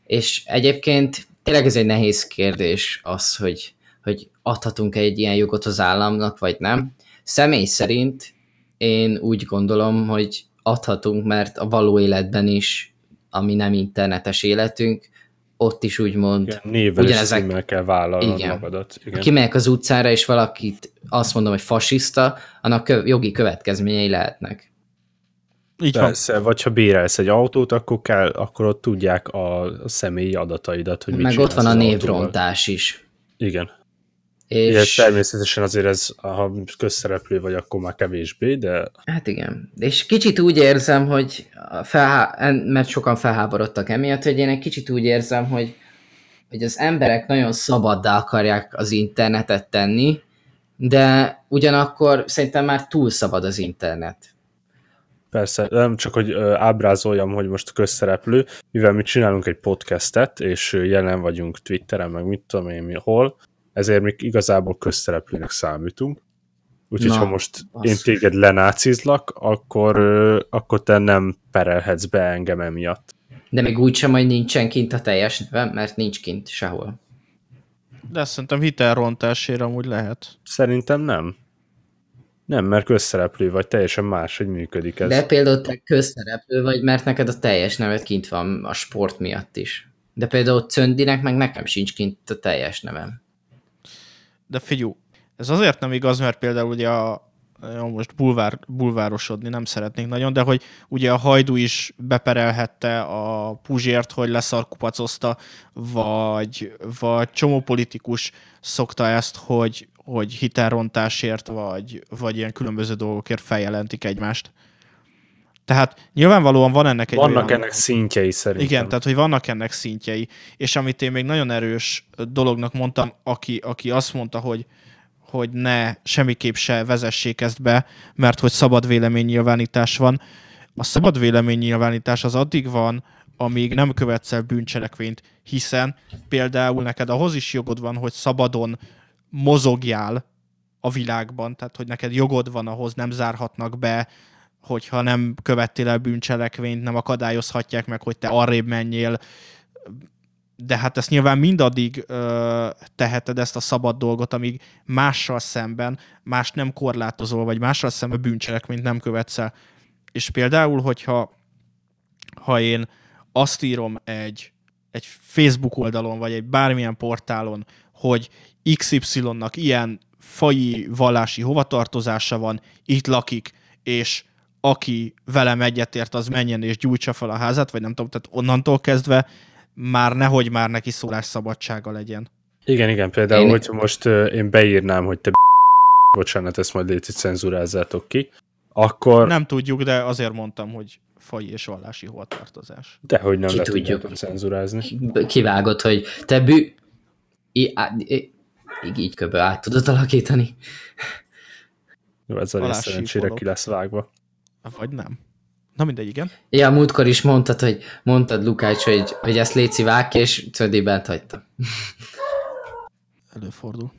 És egyébként tényleg ez egy nehéz kérdés az, hogy, hogy adhatunk egy ilyen jogot az államnak, vagy nem. Személy szerint én úgy gondolom, hogy adhatunk, mert a való életben is, ami nem internetes életünk, ott is úgymond Igen, névvel és Ugyanezek- címmel kell vállalnod Igen. magadat. Igen. kimegyek az utcára, és valakit azt mondom, hogy fasiszta, annak kö- jogi következményei lehetnek. Így van. Persze, vagy ha bérelsz egy autót, akkor, kell, akkor ott tudják a, személyi adataidat, hogy mit Meg ott van a az autóval. névrontás is. Igen. És... És, természetesen azért ez, ha közszereplő vagy, akkor már kevésbé, de hát igen. És kicsit úgy érzem, hogy felhá- mert sokan felháborodtak emiatt, hogy én egy kicsit úgy érzem, hogy, hogy az emberek nagyon szabaddá akarják az internetet tenni, de ugyanakkor szerintem már túl szabad az internet. persze, nem csak, hogy ábrázoljam, hogy most közszereplő, mivel mi csinálunk egy podcastet, és jelen vagyunk Twitteren, meg mit tudom én mi, hol, ezért mi igazából közszereplőnek számítunk. Úgyhogy Na, ha most az. én téged lenácizlak, akkor, akkor te nem perelhetsz be engem emiatt. De még úgy sem, hogy nincsen kint a teljes neve, mert nincs kint sehol. De szerintem hitelrontásért amúgy lehet. Szerintem nem. Nem, mert közszereplő vagy, teljesen más, hogy működik ez. De például te közszereplő vagy, mert neked a teljes neved kint van a sport miatt is. De például Cöndinek meg nekem sincs kint a teljes nevem. De figyú, ez azért nem igaz, mert például ugye a jó, most bulvár, bulvárosodni nem szeretnék nagyon, de hogy ugye a Hajdú is beperelhette a Puzsért, hogy leszarkupacozta, vagy, vagy csomó politikus szokta ezt, hogy, hogy hitelrontásért, vagy, vagy ilyen különböző dolgokért feljelentik egymást. Tehát nyilvánvalóan van ennek egy Vannak olyan... ennek szintjei szerintem. Igen, tehát hogy vannak ennek szintjei, és amit én még nagyon erős dolognak mondtam, aki, aki azt mondta, hogy, hogy ne, semmiképp se vezessék ezt be, mert hogy szabad véleménynyilvánítás van. A szabad véleménynyilvánítás az addig van, amíg nem követsz el bűncselekvényt, hiszen például neked ahhoz is jogod van, hogy szabadon mozogjál a világban, tehát hogy neked jogod van ahhoz, nem zárhatnak be, hogyha nem követtél el bűncselekvényt, nem akadályozhatják meg, hogy te arrébb menjél, de hát ezt nyilván mindaddig ö, teheted ezt a szabad dolgot, amíg mással szemben, más nem korlátozol, vagy mással szemben bűncselekményt nem követsz el. És például, hogyha ha én azt írom egy, egy Facebook oldalon, vagy egy bármilyen portálon, hogy XY-nak ilyen faji vallási hovatartozása van, itt lakik, és aki velem egyetért, az menjen és gyújtsa fel a házat, vagy nem tudom, tehát onnantól kezdve már nehogy már neki szabadsága legyen. Igen, igen, például, én... hogyha most uh, én beírnám, hogy te bocsánat, ezt majd légy cenzúrázzátok ki, akkor... Nem tudjuk, de azért mondtam, hogy faj és vallási hovatartozás. Dehogy nem Ki tudjuk cenzurázni. Kivágott, hogy te bű... I, á, I, így, így köbben át tudod alakítani. Jó, ez a szerencsére ki lesz vágva. Vagy nem. Na mindegy, igen. Ja, múltkor is mondtad, hogy mondtad Lukács, hogy, hogy ezt Léci vág ki, és Cödi bent hagyta. Előfordul.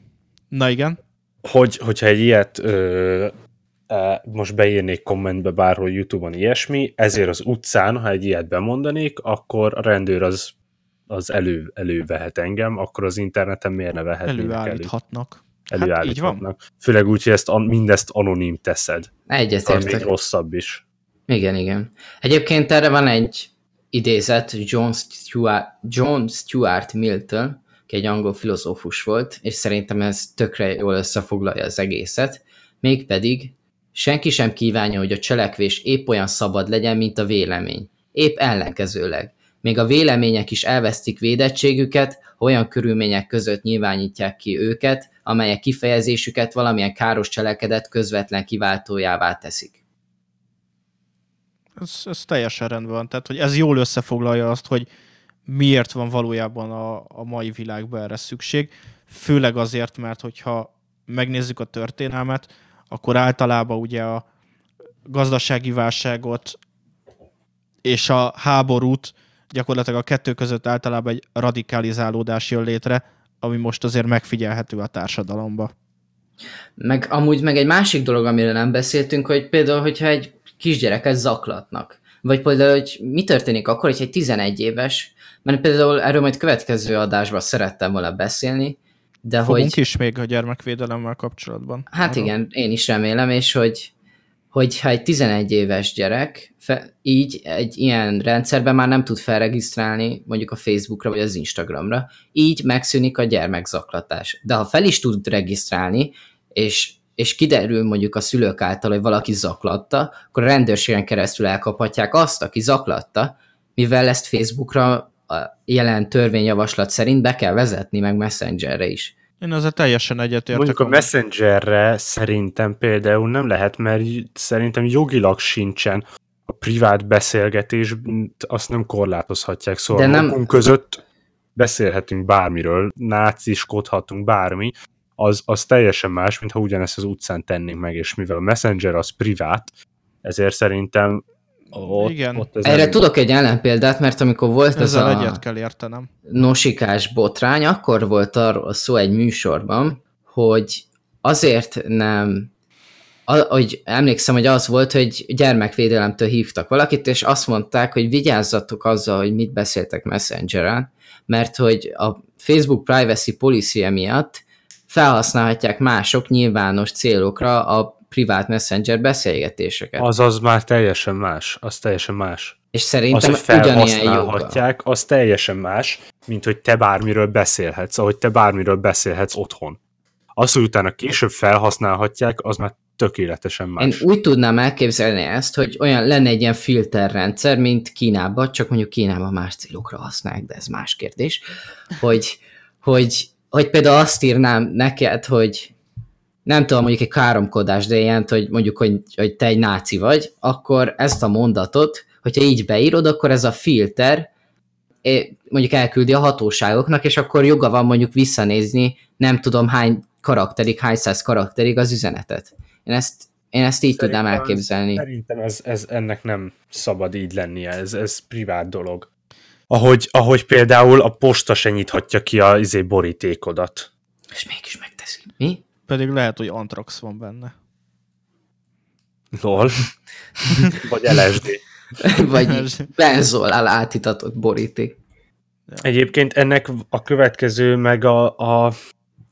Na igen. Hogy, hogyha egy ilyet ö, e, most beírnék kommentbe bárhol Youtube-on ilyesmi, ezért az utcán, ha egy ilyet bemondanék, akkor a rendőr az, az elő, elővehet engem, akkor az interneten miért ne vehetnének Előállíthatnak. Elő? Előállíthatnak. Hát Főleg úgy, hogy ezt, mindezt anonim teszed. Egyetértek. még rosszabb is. Igen, igen. Egyébként erre van egy idézet John Stuart, John Stuart Mill-től, aki egy angol filozófus volt, és szerintem ez tökre jól összefoglalja az egészet, mégpedig senki sem kívánja, hogy a cselekvés épp olyan szabad legyen, mint a vélemény. Épp ellenkezőleg. Még a vélemények is elvesztik védettségüket, olyan körülmények között nyilvánítják ki őket, amelyek kifejezésüket valamilyen káros cselekedet közvetlen kiváltójává teszik ez, ez teljesen rendben van. Tehát, hogy ez jól összefoglalja azt, hogy miért van valójában a, a mai világban erre szükség. Főleg azért, mert hogyha megnézzük a történelmet, akkor általában ugye a gazdasági válságot és a háborút gyakorlatilag a kettő között általában egy radikalizálódás jön létre, ami most azért megfigyelhető a társadalomba. Meg amúgy meg egy másik dolog, amire nem beszéltünk, hogy például, hogyha egy kisgyereket zaklatnak. Vagy például, hogy mi történik akkor, hogy egy 11 éves, mert például erről majd következő adásban szerettem volna beszélni, de Fogunk hogy... is még a gyermekvédelemmel kapcsolatban. Hát arra. igen, én is remélem, és hogy hogyha egy 11 éves gyerek így egy ilyen rendszerben már nem tud felregisztrálni mondjuk a Facebookra vagy az Instagramra, így megszűnik a gyermekzaklatás. De ha fel is tud regisztrálni, és és kiderül mondjuk a szülők által, hogy valaki zaklatta, akkor a rendőrségen keresztül elkaphatják azt, aki zaklatta, mivel ezt Facebookra a jelen törvényjavaslat szerint be kell vezetni, meg Messengerre is. Én ezzel teljesen egyetértek. Mondjuk a Messengerre szerintem például nem lehet, mert szerintem jogilag sincsen a privát beszélgetés, azt nem korlátozhatják. Szóval De nem... között beszélhetünk bármiről, náciskodhatunk bármi, az, az teljesen más, mint ha ugyanezt az utcán tennénk meg, és mivel a Messenger az privát, ezért szerintem ott, Igen. Ott Erre tudok egy ellenpéldát, mert amikor volt Ezzel ez a egyet kell értenem. nosikás botrány, akkor volt arról szó egy műsorban, hogy azért nem hogy emlékszem, hogy az volt, hogy gyermekvédelemtől hívtak valakit, és azt mondták, hogy vigyázzatok azzal, hogy mit beszéltek Messengeren, mert hogy a Facebook privacy policy miatt felhasználhatják mások nyilvános célokra a privát messenger beszélgetéseket. Az az már teljesen más, az teljesen más. És szerintem az, hogy felhasználhatják, az teljesen más, mint hogy te bármiről beszélhetsz, ahogy te bármiről beszélhetsz otthon. Az, hogy utána később felhasználhatják, az már tökéletesen más. Én úgy tudnám elképzelni ezt, hogy olyan lenne egy ilyen filterrendszer, mint Kínában, csak mondjuk Kínában más célokra használják, de ez más kérdés, hogy, hogy hogy például azt írnám neked, hogy nem tudom, mondjuk egy káromkodás, de ilyen, hogy mondjuk, hogy, hogy te egy náci vagy, akkor ezt a mondatot, hogyha így beírod, akkor ez a filter mondjuk elküldi a hatóságoknak, és akkor joga van mondjuk visszanézni, nem tudom hány karakterig, hány száz karakterig az üzenetet. Én ezt, én ezt így szerintem tudnám elképzelni. Szerintem ez, ez, ennek nem szabad így lennie, ez, ez privát dolog. Ahogy, ahogy például a posta se nyithatja ki a izé borítékodat. És mégis megteszi. Mi? Pedig lehet, hogy Antrax van benne. Lol. Vagy LSD. Vagy benzolál átitatott boríték. Ja. Egyébként ennek a következő, meg a, a,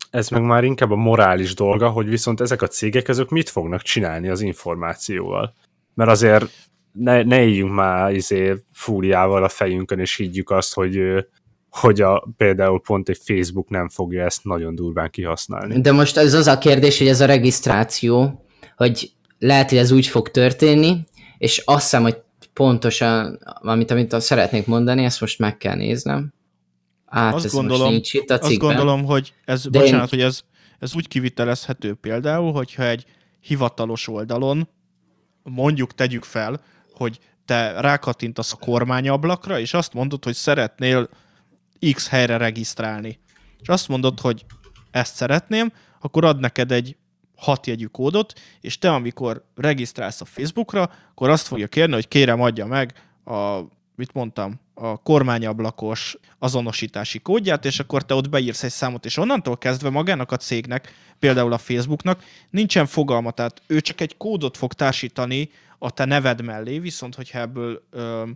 ez meg már inkább a morális dolga, hogy viszont ezek a cégek, ezek mit fognak csinálni az információval. Mert azért ne, ne éljünk már izé fúriával a fejünkön, és higgyük azt, hogy hogy a, például pont egy Facebook nem fogja ezt nagyon durván kihasználni. De most ez az a kérdés, hogy ez a regisztráció, hogy lehet, hogy ez úgy fog történni, és azt hiszem, hogy pontosan, amit, amit szeretnék mondani, ezt most meg kell néznem. Át, azt, gondolom, nincs itt a azt gondolom, hogy ez, De bocsánat, én... hogy ez, ez úgy kivitelezhető például, hogyha egy hivatalos oldalon mondjuk tegyük fel, hogy te rákattintasz a kormányablakra, és azt mondod, hogy szeretnél X helyre regisztrálni. És azt mondod, hogy ezt szeretném, akkor ad neked egy hat jegyű kódot, és te amikor regisztrálsz a Facebookra, akkor azt fogja kérni, hogy kérem adja meg a, mit mondtam, a kormányablakos azonosítási kódját, és akkor te ott beírsz egy számot, és onnantól kezdve magának a cégnek, például a Facebooknak nincsen fogalma, tehát ő csak egy kódot fog társítani a te neved mellé, viszont hogyha ebből öm,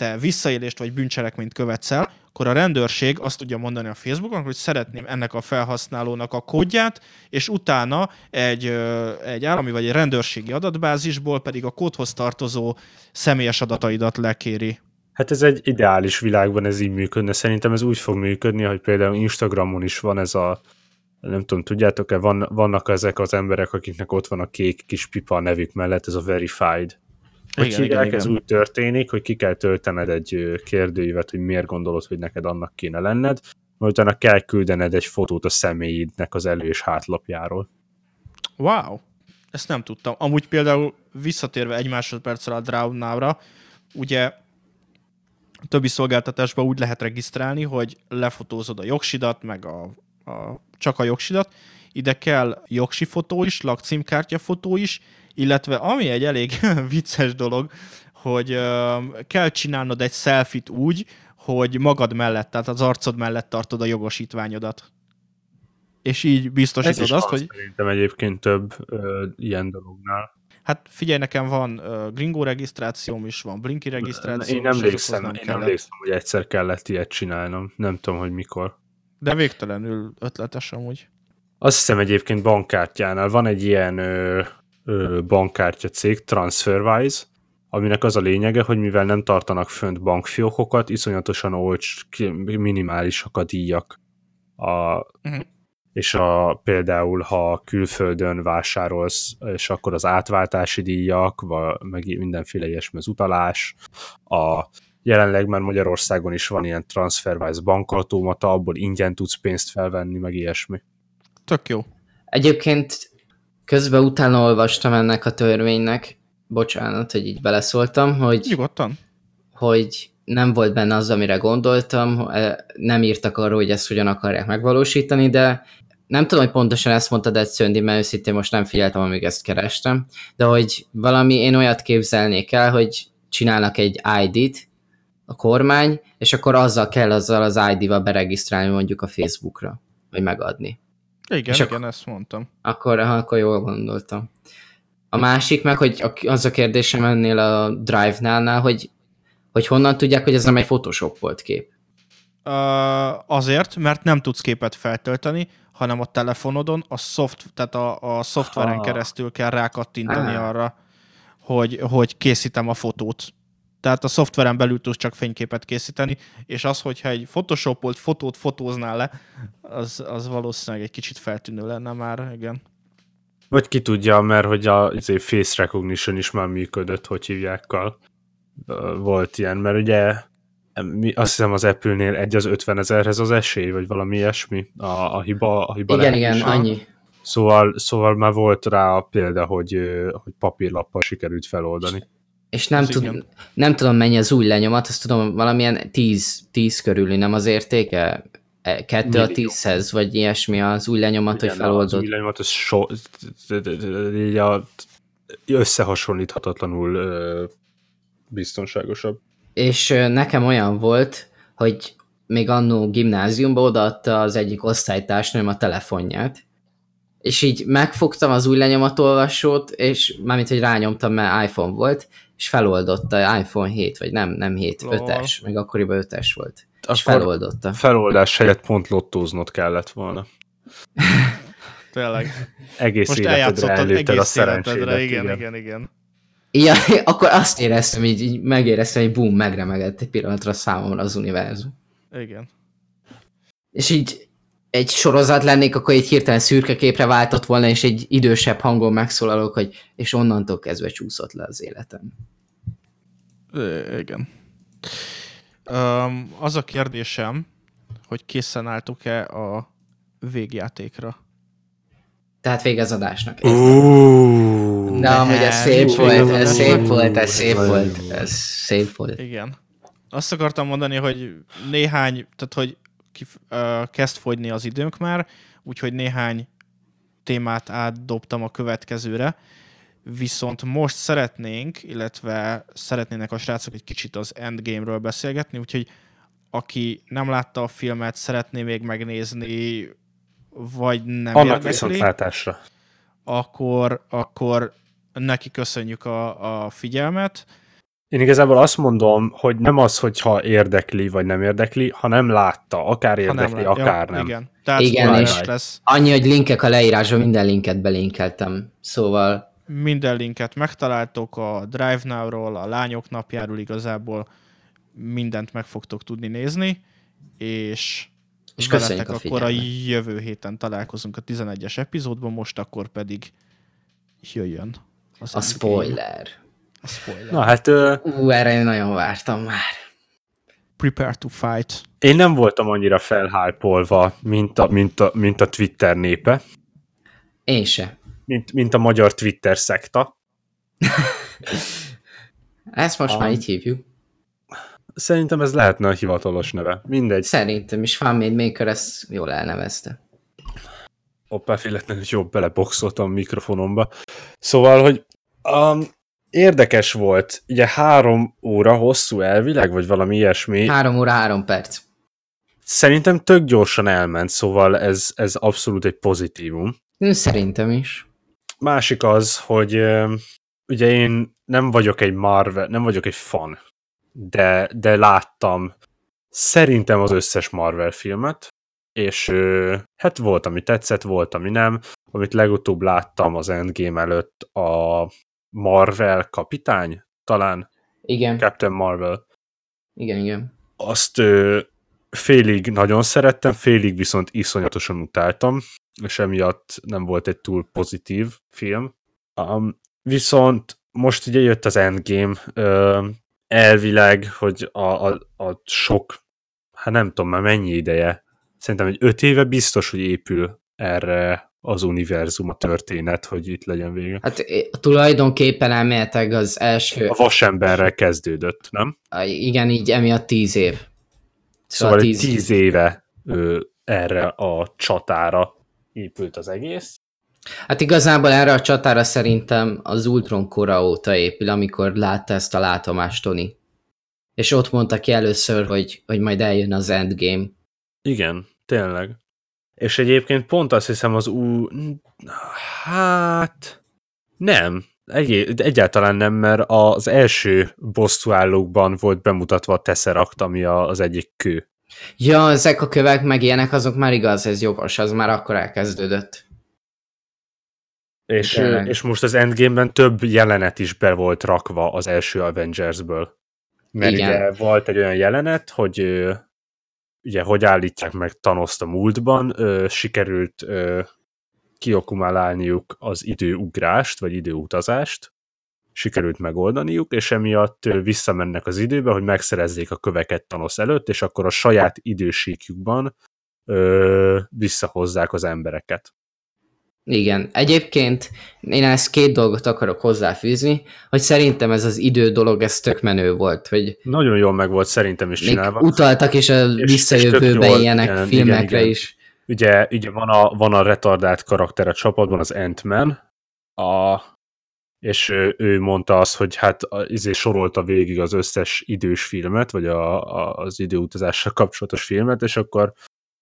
te visszaélést vagy bűncselekményt követsz el, akkor a rendőrség azt tudja mondani a Facebookon, hogy szeretném ennek a felhasználónak a kódját, és utána egy, egy állami vagy egy rendőrségi adatbázisból pedig a kódhoz tartozó személyes adataidat lekéri. Hát ez egy ideális világban ez így működne. Szerintem ez úgy fog működni, hogy például Instagramon is van ez a nem tudom, tudjátok-e, van, vannak ezek az emberek, akiknek ott van a kék kis pipa a nevük mellett, ez a verified. Hogy igen, hívják, igen, ez igen. úgy történik, hogy ki kell töltened egy kérdőívet, hogy miért gondolod, hogy neked annak kéne lenned, majd utána kell küldened egy fotót a személyidnek az elő- és hátlapjáról. Wow! Ezt nem tudtam. Amúgy például visszatérve egy másodperccel a Drown ugye a többi szolgáltatásban úgy lehet regisztrálni, hogy lefotózod a jogsidat, meg a, a, csak a jogsidat, ide kell jogsi fotó is, lakcímkártya fotó is, illetve ami egy elég vicces dolog, hogy kell csinálnod egy selfit úgy, hogy magad mellett, tehát az arcod mellett tartod a jogosítványodat. És így biztosítod Ez azt, hogy... Szerintem egyébként több ö, ilyen dolognál. Hát figyelj, nekem van uh, Gringo regisztrációm is, van Blinky regisztrációm Én emlékszem, nem én emlékszem, hogy egyszer kellett ilyet csinálnom. Nem tudom, hogy mikor. De végtelenül ötletes amúgy. Azt hiszem egyébként bankkártyánál van egy ilyen ö, bankkártya cég, TransferWise, aminek az a lényege, hogy mivel nem tartanak fönt bankfiókokat, iszonyatosan olcs, minimálisak a díjak. A, uh-huh. És a, például, ha külföldön vásárolsz, és akkor az átváltási díjak, vagy meg mindenféle ilyesmi az utalás, a, jelenleg már Magyarországon is van ilyen TransferWise bankautomata, abból ingyen tudsz pénzt felvenni, meg ilyesmi. Tök jó. Egyébként Közben utána olvastam ennek a törvénynek, bocsánat, hogy így beleszóltam, hogy... Nyugodtan. Hogy nem volt benne az, amire gondoltam, e, nem írtak arról, hogy ezt hogyan akarják megvalósítani, de nem tudom, hogy pontosan ezt mondtad egy Szöndi, mert őszintén most nem figyeltem, amíg ezt kerestem, de hogy valami, én olyat képzelnék el, hogy csinálnak egy ID-t, a kormány, és akkor azzal kell azzal az ID-val beregisztrálni mondjuk a Facebookra, vagy megadni. Igen, és igen, akkor, ezt mondtam. Akkor, akkor jól gondoltam. A másik meg, hogy az a kérdésem ennél a Drive-nál, hogy, hogy honnan tudják, hogy ez nem egy Photoshop volt kép? Uh, azért, mert nem tudsz képet feltölteni, hanem a telefonodon a, szoft, tehát a, a szoftveren ha. keresztül kell rákattintani ah. arra, hogy, hogy készítem a fotót. Tehát a szoftveren belül tudsz csak fényképet készíteni, és az, hogyha egy photoshopolt fotót fotóznál le, az, az valószínűleg egy kicsit feltűnő lenne már, igen. Vagy ki tudja, mert hogy a izé, face recognition is már működött, hogy hívjákkal. Volt ilyen, mert ugye azt hiszem az Apple-nél egy az 50 ezerhez az esély, vagy valami ilyesmi, a, a hiba, a hiba Igen, igen, annyi. Szóval, szóval már volt rá a példa, hogy, hogy papírlappal sikerült feloldani és nem, tud, nem tudom mennyi az új lenyomat, azt tudom valamilyen 10, 10 körüli, nem az értéke? 2 e, a 10-hez, vagy ilyesmi az új lenyomat, Igen, hogy feloldott. Az új lenyomat, az so, összehasonlíthatatlanul biztonságosabb. És nekem olyan volt, hogy még annó gimnáziumban odaadta az egyik osztálytársnőm a telefonját, és így megfogtam az új lenyomatolvasót, és mármint, hogy rányomtam, mert iPhone volt, és feloldotta iPhone 7, vagy nem, nem 7, Lol. 5-es, meg akkoriban 5-es volt. Akkor és feloldotta. Feloldás helyett pont lottóznod kellett volna. Tényleg. Egész Most életedre előtted a szerencsédet. Igen, igen, igen, igen. Ja, akkor azt éreztem, így, így megéreztem, hogy boom, megremegett egy pillanatra számomra az univerzum. Igen. És így egy sorozat lennék, akkor egy hirtelen szürke képre váltott volna, és egy idősebb hangon megszólalok, hogy és onnantól kezdve csúszott le az életem. É, igen. Um, az a kérdésem, hogy készen álltok-e a végjátékra? Tehát végezadásnak. Uh, De amúgy ez szép volt, ez szép volt, ez szép volt, ez szép volt. Igen. Azt akartam mondani, hogy néhány, tehát hogy kif, uh, kezd fogyni az időnk már, úgyhogy néhány témát átdobtam a következőre, viszont most szeretnénk, illetve szeretnének a srácok egy kicsit az Endgame-ről beszélgetni, úgyhogy aki nem látta a filmet, szeretné még megnézni, vagy nem Annak érdekli, viszontlátásra. Akkor, akkor neki köszönjük a, a figyelmet. Én igazából azt mondom, hogy nem az, hogyha érdekli, vagy nem érdekli, ha nem látta, akár érdekli, nem akár ja, nem. Igen, Tehát igen és lesz. annyi, hogy linkek a leírásban, minden linket belinkeltem, szóval... Minden linket megtaláltok a Drive Now-ról, a Lányok napjáról igazából, mindent meg fogtok tudni nézni, és és köszönjük a akkor a jövő héten találkozunk a 11-es epizódban, most akkor pedig jöjjön. Az a spoiler. A spoiler. Na hát... Uh, Ú, erre én nagyon vártam már. Prepare to fight. Én nem voltam annyira felhájpolva, mint a, mint, a, mint a Twitter népe. Én se. Mint, mint a magyar Twitter szekta. Ezt most um, már így hívjuk. Szerintem ez lehetne a hivatalos neve. Mindegy. Szerintem is Fanmade Maker ezt jól elnevezte. Hoppá, véletlenül jobb beleboxoltam a mikrofonomba. Szóval, hogy um, érdekes volt, ugye három óra hosszú elvileg, vagy valami ilyesmi. Három óra, három perc. Szerintem tök gyorsan elment, szóval ez, ez abszolút egy pozitívum. Szerintem is. Másik az, hogy ugye én nem vagyok egy Marvel, nem vagyok egy fan de, de láttam szerintem az összes Marvel filmet, és hát volt, ami tetszett, volt, ami nem. Amit legutóbb láttam az Endgame előtt a Marvel kapitány, talán? Igen. Captain Marvel. Igen, igen. Azt ö, félig nagyon szerettem, félig viszont iszonyatosan utáltam, és emiatt nem volt egy túl pozitív film. Um, viszont most ugye jött az Endgame, ö, elvileg, hogy a, a, a sok, hát nem tudom már mennyi ideje, szerintem egy öt éve biztos, hogy épül erre az univerzum, a történet, hogy itt legyen vége. Hát tulajdonképpen elméletek az első... A vasemberrel kezdődött, nem? Igen, így emiatt tíz év. Szóval, szóval tíz, tíz éve ő, erre a csatára épült az egész. Hát igazából erre a csatára szerintem az Ultron kora óta épül, amikor látta ezt a látomást Tony. És ott mondta ki először, hogy, hogy majd eljön az Endgame. Igen, tényleg. És egyébként pont azt hiszem az ú... Hát... Nem. Egy, egyáltalán nem, mert az első bosszúállókban volt bemutatva a Tesseract, ami az egyik kő. Ja, ezek a kövek meg ilyenek, azok már igaz, ez jogos, az már akkor elkezdődött. És, és most az Endgame-ben több jelenet is be volt rakva az első Avengers-ből. Mert Igen. ugye volt egy olyan jelenet, hogy ugye hogy állítják meg Thanos a múltban, sikerült kiokumálálniuk az időugrást, vagy időutazást, sikerült megoldaniuk, és emiatt visszamennek az időbe, hogy megszerezzék a köveket Thanos előtt, és akkor a saját idősíkjukban visszahozzák az embereket. Igen. Egyébként én ezt két dolgot akarok hozzáfűzni, hogy szerintem ez az idő dolog, ez tök menő volt. Hogy Nagyon jól meg volt szerintem is csinálva. utaltak is a visszajövőben ilyenek igen, filmekre igen, igen. is. Ugye, ugye van, a, van a retardált karakter a csapatban, az Ant-Man, a, és ő, ő mondta azt, hogy hát izé sorolta végig az összes idős filmet, vagy a, a, az időutazással kapcsolatos filmet, és akkor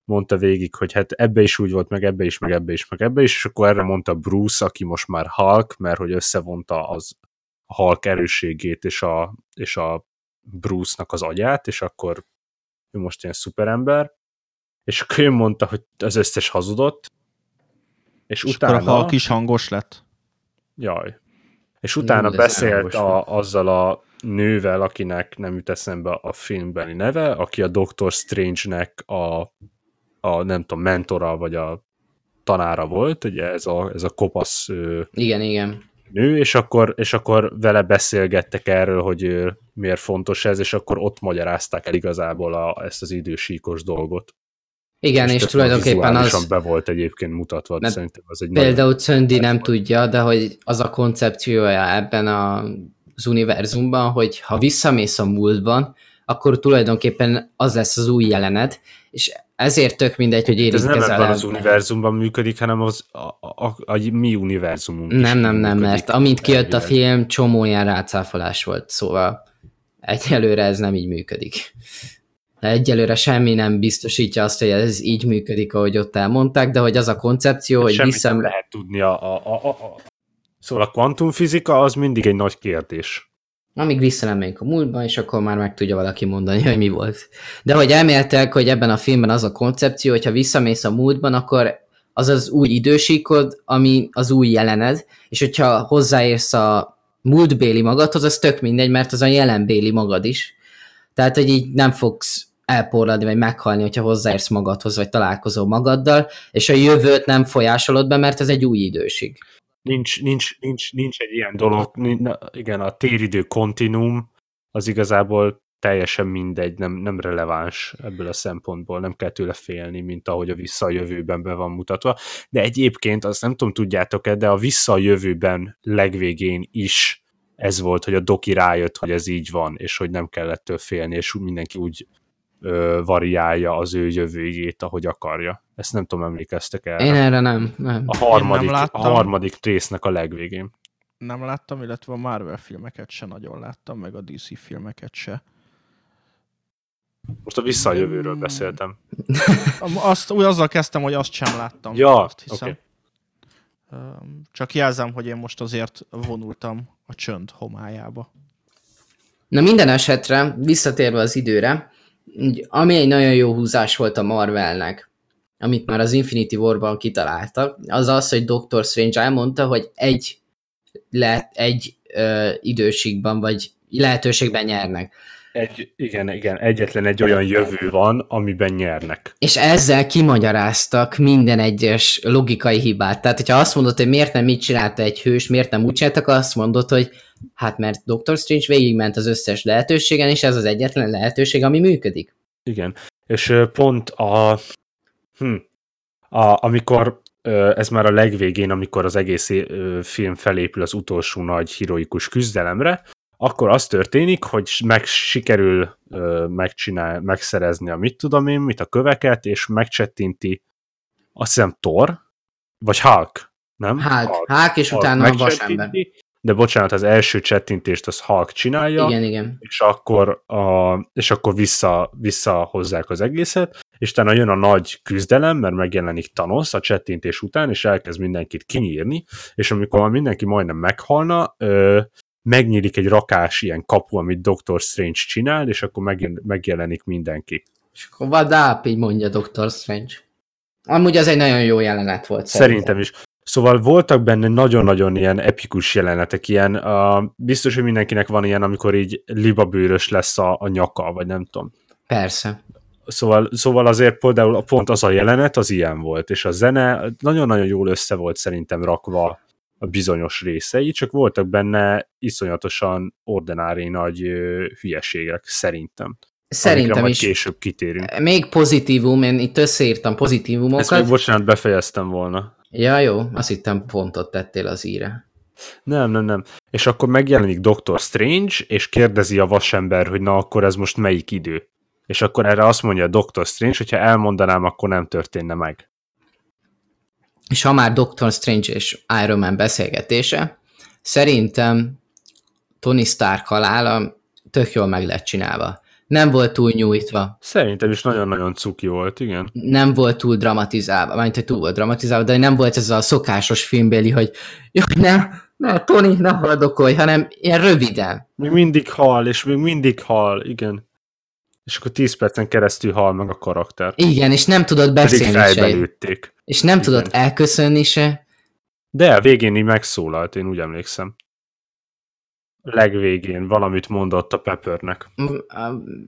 mondta végig, hogy hát ebbe is úgy volt, meg ebbe is, meg ebbe is, meg ebbe is, és akkor erre mondta Bruce, aki most már Hulk, mert hogy összevonta az Hulk erősségét és a, és a Bruce-nak az agyát, és akkor ő most ilyen szuperember, és akkor ő mondta, hogy az összes hazudott, és, és utána... akkor a Hulk is hangos lett. Jaj. És utána nem, beszélt a, azzal a nővel, akinek nem jut eszembe a filmbeli neve, aki a Doctor Strange-nek a, a nem tudom, mentora, vagy a tanára volt, ugye ez a, ez a kopasz igen, igen. nő, és akkor, és akkor vele beszélgettek erről, hogy miért fontos ez, és akkor ott magyarázták el igazából a, ezt az idősíkos dolgot. Igen, és, és tulajdonképpen az... be volt egyébként mutatva, de szerintem az egy Például Cöndi nem tudja, de hogy az a koncepciója ebben a, az univerzumban, hogy ha visszamész a múltban, akkor tulajdonképpen az lesz az új jelenet, és ezért tök mindegy, hogy érintkezel. Ez nem ebben az univerzumban működik, hanem az a, a, a, a mi univerzumunk Nem, nem, nem, mert amint kijött a film, csomó ilyen rácáfolás volt, szóval egyelőre ez nem így működik. De egyelőre semmi nem biztosítja azt, hogy ez így működik, ahogy ott elmondták, de hogy az a koncepció, hogy vissza... lehet tudni a, a, a, a... Szóval a kvantumfizika az mindig egy nagy kérdés. Amíg visszalemegyünk a múltba, és akkor már meg tudja valaki mondani, hogy mi volt. De hogy elméltek, hogy ebben a filmben az a koncepció, hogyha visszamész a múltban, akkor az az új idősíkod, ami az új jelened, és hogyha hozzáérsz a múltbéli magadhoz, az tök mindegy, mert az a jelenbéli magad is. Tehát, hogy így nem fogsz elporladni, vagy meghalni, hogyha hozzáérsz magadhoz, vagy találkozol magaddal, és a jövőt nem folyásolod be, mert ez egy új időség. Nincs, nincs, nincs, nincs egy ilyen dolog, igen, a téridő kontinúm az igazából teljesen mindegy, nem, nem releváns ebből a szempontból, nem kell tőle félni, mint ahogy a vissza a jövőben be van mutatva. De egyébként, azt nem tudom, tudjátok-e, de a vissza a jövőben legvégén is ez volt, hogy a doki rájött, hogy ez így van, és hogy nem kellett félni, és mindenki úgy ö, variálja az ő jövőjét, ahogy akarja. Ezt nem tudom, emlékeztek el. Én erre nem. nem. A, harmadik, nem a harmadik résznek a legvégén. Nem láttam, illetve a Marvel filmeket se nagyon láttam, meg a DC filmeket se. Most a vissza a jövőről hmm. beszéltem. Azt, úgy azzal kezdtem, hogy azt sem láttam. Ja, azt hiszem. Okay. Csak jelzem, hogy én most azért vonultam a csönd homályába. Na minden esetre, visszatérve az időre, ami egy nagyon jó húzás volt a Marvelnek, amit már az Infinity War-ban kitaláltak, az az, hogy Doctor Strange elmondta, hogy egy, le, egy ö, időségben, vagy lehetőségben nyernek. Egy, igen, igen, egyetlen egy olyan jövő van, amiben nyernek. És ezzel kimagyaráztak minden egyes logikai hibát. Tehát, hogyha azt mondod, hogy miért nem mit csinálta egy hős, miért nem úgy csináltak, azt mondod, hogy hát mert Doctor Strange végigment az összes lehetőségen, és ez az egyetlen lehetőség, ami működik. Igen, és pont a, hm, a amikor ez már a legvégén, amikor az egész film felépül az utolsó nagy heroikus küzdelemre, akkor az történik, hogy meg sikerül megcsinál, megszerezni a mit tudom én, mit a köveket, és megcsettinti azt hiszem Thor, vagy Hulk, nem? Hulk, Hulk, Hulk és Hulk utána a vasember. De bocsánat, az első csettintést az Hulk csinálja, igen, igen. és akkor, a, és akkor vissza, vissza hozzák az egészet, és utána jön a nagy küzdelem, mert megjelenik Thanos a csettintés után, és elkezd mindenkit kinyírni, és amikor mindenki majdnem meghalna, ö, megnyílik egy rakás ilyen kapu, amit Doctor Strange csinál, és akkor megjelenik mindenki. És akkor vadáp, így mondja Doctor Strange. Amúgy az egy nagyon jó jelenet volt. Szerintem, szerintem is. Szóval voltak benne nagyon-nagyon ilyen epikus jelenetek, ilyen, uh, biztos, hogy mindenkinek van ilyen, amikor így libabőrös lesz a, a nyaka, vagy nem tudom. Persze. Szóval, szóval azért például pont az a jelenet az ilyen volt, és a zene nagyon-nagyon jól össze volt szerintem rakva a bizonyos részei, csak voltak benne iszonyatosan ordinári nagy hülyeségek, szerintem. Szerintem is. később kitérünk. Még pozitívum, én itt összeírtam pozitívumokat. Ezt még bocsánat, befejeztem volna. Ja, jó, azt hittem pontot tettél az íre. Nem, nem, nem. És akkor megjelenik Doctor Strange, és kérdezi a vasember, hogy na akkor ez most melyik idő. És akkor erre azt mondja a Doctor Strange, hogyha elmondanám, akkor nem történne meg és ha már Doctor Strange és Iron Man beszélgetése, szerintem Tony Stark halála tök jól meg lett csinálva. Nem volt túl nyújtva. Szerintem is nagyon-nagyon cuki volt, igen. Nem volt túl dramatizálva, mert hogy túl volt dramatizálva, de nem volt ez a szokásos filmbéli, hogy jaj, ne, ne, Tony, ne haladokolj, hanem ilyen röviden. Még mindig hal, és még mindig hal, igen. És akkor 10 percen keresztül hal meg a karakter. Igen, és nem tudott beszélni se. És nem igen. tudott elköszönni se. De a végén így megszólalt, én úgy emlékszem. Legvégén valamit mondott a Peppernek. Mm,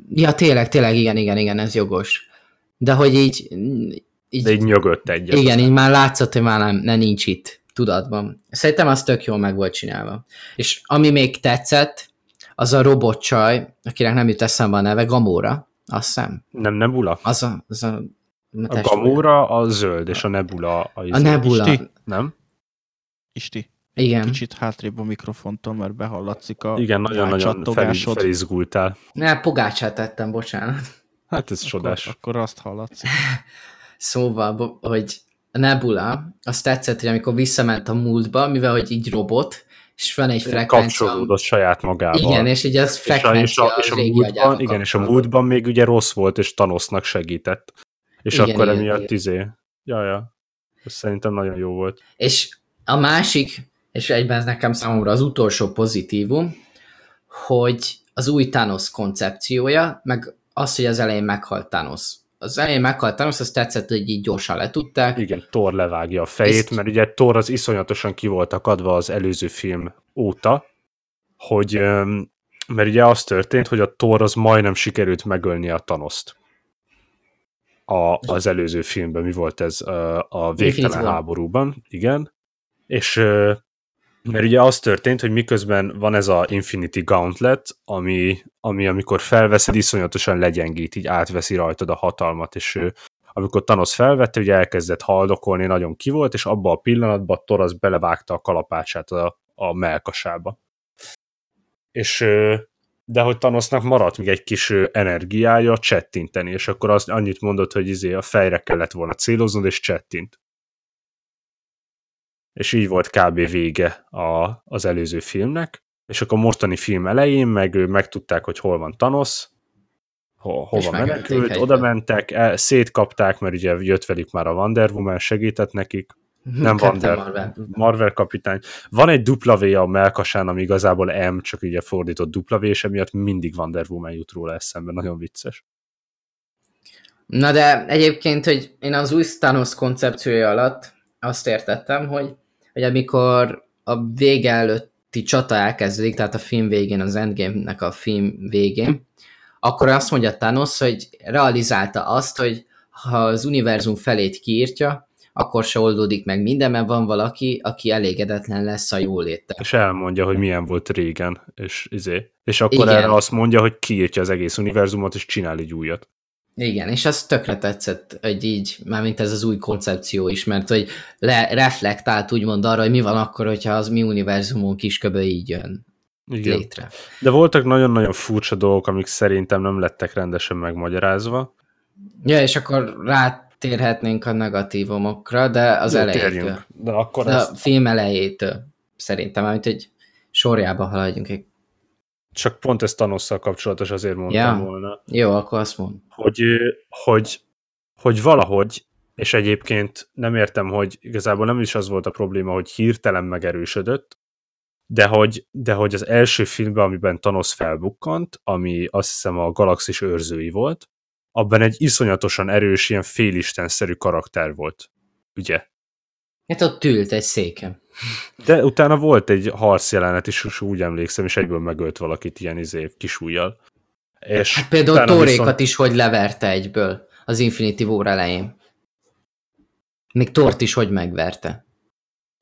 ja, tényleg, tényleg, igen, igen, igen, ez jogos. De hogy így... így De így nyögött egyet. Igen, így már látszott, hogy már nem, nem nincs itt tudatban. Szerintem az tök jól meg volt csinálva. És ami még tetszett, az a robotcsaj, akinek nem jut eszembe a neve, Gamora, azt hiszem. Nem Nebula? Az a, az a, a Gamora a zöld, és a Nebula a, a. Nebula. Isti? Nem? Isti. Igen. Kicsit hátrébb a mikrofontól, mert behallatszik a Igen, nagyon-nagyon fel, felizgultál. Ne, pogácsát tettem, bocsánat. Hát ez csodás. Akkor, akkor azt hallatszik. szóval, hogy a Nebula, azt tetszett, hogy amikor visszament a múltba, mivel hogy így robot, és van egy frekvencia. Kapcsolódott saját magával. Igen, és így az frekvencia és a, és a, és a múltban, Igen, és a múltban még ugye rossz volt, és Thanosnak segített. És igen, akkor igen, emiatt igen. izé. Ja, ja. Ez szerintem nagyon jó volt. És a másik, és egyben ez nekem számomra az utolsó pozitívum, hogy az új Thanos koncepciója, meg az, hogy az elején meghalt Thanos az elején meghalt Thanos, azt tetszett, hogy így gyorsan letudták. Igen, Thor levágja a fejét, Ezt... mert ugye Thor az iszonyatosan ki volt akadva az előző film óta, hogy mert ugye az történt, hogy a Thor az majdnem sikerült megölni a Thanoszt. A, az előző filmben mi volt ez a végtelen háborúban, igen. És mert ugye az történt, hogy miközben van ez a Infinity Gauntlet, ami, ami amikor felveszed, iszonyatosan legyengít, így átveszi rajtad a hatalmat, és ő, amikor Thanos felvette, ugye elkezdett haldokolni, nagyon ki volt, és abban a pillanatban Thor az belevágta a kalapácsát a, a melkasába. És de hogy Thanosnak maradt még egy kis energiája csettinteni, és akkor az annyit mondott, hogy izé a fejre kellett volna céloznod, és csettint és így volt kb. vége a, az előző filmnek, és akkor mostani film elején meg megtudták, hogy hol van Thanos, ho, hova menekült, oda mentek, el, szétkapták, mert ugye jött velük már a Wonder Woman, segített nekik, mhm, nem Wonder, Marvel. Marvel kapitány. Van egy dupla V a melkasán, ami igazából M, csak ugye fordított dupla V, és emiatt mindig Wonder Woman jut róla eszembe, nagyon vicces. Na de egyébként, hogy én az új Thanos koncepciója alatt azt értettem, hogy, hogy amikor a vége előtti csata elkezdődik, tehát a film végén, az Endgame-nek a film végén, akkor azt mondja Thanos, hogy realizálta azt, hogy ha az univerzum felét kiírtja, akkor se oldódik meg minden, mert van valaki, aki elégedetlen lesz a jóléttel. És elmondja, hogy milyen volt régen, és, izé. és akkor Igen. erre azt mondja, hogy kiírtja az egész univerzumot, és csinál egy újat. Igen, és az tökre tetszett, hogy így, mármint ez az új koncepció is, mert hogy le, reflektált úgymond arra, hogy mi van akkor, hogyha az mi univerzumunk is köbö így jön Igen. létre. De voltak nagyon-nagyon furcsa dolgok, amik szerintem nem lettek rendesen megmagyarázva. Ja, és akkor rátérhetnénk a negatívumokra, de az Jó, elejétől. De akkor de ezt... a film elejétől szerintem, amit egy sorjába haladjunk egy csak pont ez Thanosszal kapcsolatos, azért mondtam ja. volna. Jó, akkor azt mond. Hogy, hogy, hogy valahogy, és egyébként nem értem, hogy igazából nem is az volt a probléma, hogy hirtelen megerősödött, de hogy, de hogy az első filmben, amiben Thanos felbukkant, ami azt hiszem a galaxis őrzői volt, abban egy iszonyatosan erős, ilyen félistenszerű karakter volt. Ugye? Hát ott ült egy széken. De utána volt egy harcjelenet is, és úgy emlékszem, és egyből megölt valakit ilyen izé ujjal. És hát például Torékat viszont... is hogy leverte egyből az Infinity War elején. Még Tort is hogy megverte.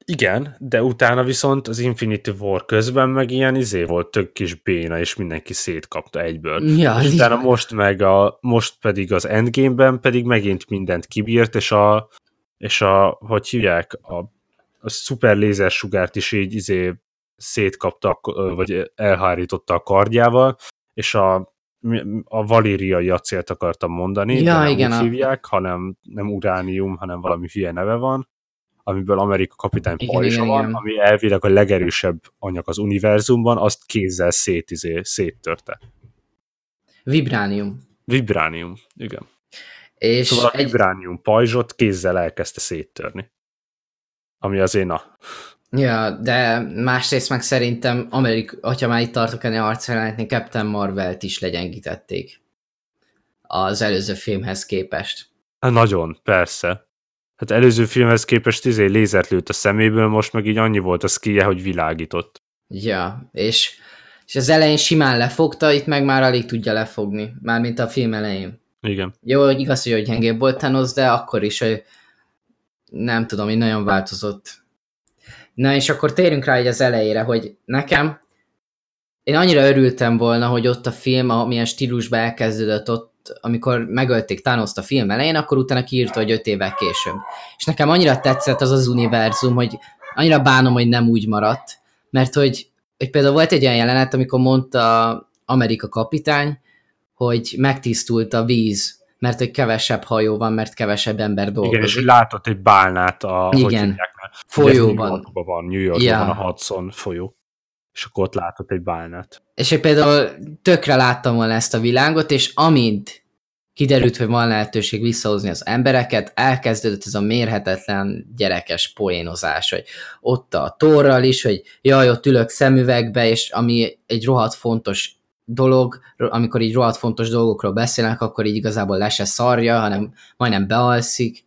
Igen, de utána viszont az Infinity War közben meg ilyen izé volt tök kis béna, és mindenki szétkapta egyből. Ja, és utána most meg a, most pedig az Endgame-ben pedig megint mindent kibírt, és a, és a, hogy hívják, a, a szuper lézersugárt is így izé szétkapta, vagy elhárította a kardjával, és a, a valériai acélt akartam mondani, ja, de nem igen, úgy hívják, hanem nem uránium, hanem valami hülye neve van, amiből Amerika kapitány pajzsa van, igen. ami elvileg a legerősebb anyag az univerzumban, azt kézzel szét, izé, széttörte. Vibránium. Vibránium, igen. És szóval a vibránium pajzsot kézzel elkezdte széttörni. Ami azért na. Ja, de másrészt meg szerintem, Amerik, hogyha már itt tartok ennél arcjelenetni, Captain Marvel-t is legyengítették az előző filmhez képest. Hát nagyon, persze. Hát előző filmhez képest izé lézert lőtt a szeméből, most meg így annyi volt a skije, hogy világított. Ja, és, és az elején simán lefogta, itt meg már alig tudja lefogni, mármint a film elején. Igen. Jó, igaz, hogy gyengébb volt Thanos, de akkor is, hogy nem tudom, hogy nagyon változott. Na és akkor térünk rá egy az elejére, hogy nekem én annyira örültem volna, hogy ott a film, amilyen stílusban elkezdődött ott, amikor megölték thanos a film elején, akkor utána kiírta, hogy öt évvel később. És nekem annyira tetszett az az univerzum, hogy annyira bánom, hogy nem úgy maradt, mert hogy, hogy például volt egy olyan jelenet, amikor mondta Amerika kapitány, hogy megtisztult a víz, mert hogy kevesebb hajó van, mert kevesebb ember dolgozik. Igen, és látott egy bálnát a Igen. folyóban. New Yorkban van, New Yorkban ja. van a Hudson folyó és akkor ott látott egy bálnát. És én például tökre láttam volna ezt a világot, és amint kiderült, hogy van lehetőség visszahozni az embereket, elkezdődött ez a mérhetetlen gyerekes poénozás, hogy ott a torral is, hogy jaj, ott ülök szemüvegbe, és ami egy rohadt fontos dolog, amikor így rohadt fontos dolgokról beszélnek, akkor így igazából le se szarja, hanem majdnem bealszik,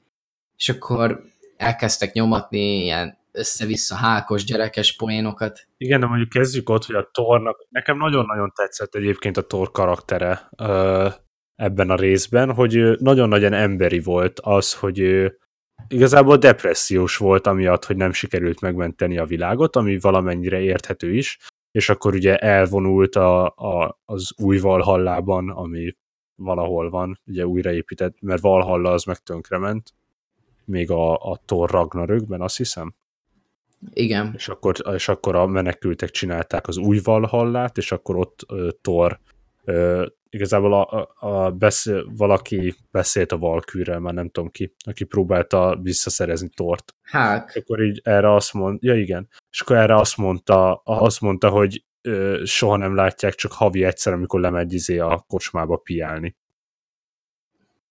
és akkor elkezdtek nyomatni ilyen össze-vissza hákos gyerekes poénokat. Igen, de mondjuk kezdjük ott, hogy a Tornak, nekem nagyon-nagyon tetszett egyébként a Tor karaktere ö, ebben a részben, hogy nagyon nagyon emberi volt az, hogy igazából depressziós volt, amiatt, hogy nem sikerült megmenteni a világot, ami valamennyire érthető is, és akkor ugye elvonult a, a, az új Valhallában, ami valahol van, ugye újraépített, mert Valhalla az meg tönkrement, még a, a Thor Ragnarökben, azt hiszem. Igen. És akkor, és akkor a menekültek csinálták az új Valhallát, és akkor ott uh, Thor uh, igazából a, a, a beszél, valaki beszélt a Valkűrrel, már nem tudom ki, aki próbálta visszaszerezni Tort. Hát. És akkor így erre azt mondta, ja igen, és akkor erre azt mondta, azt mondta, hogy ö, soha nem látják, csak havi egyszer, amikor lemegy izé a kocsmába piálni.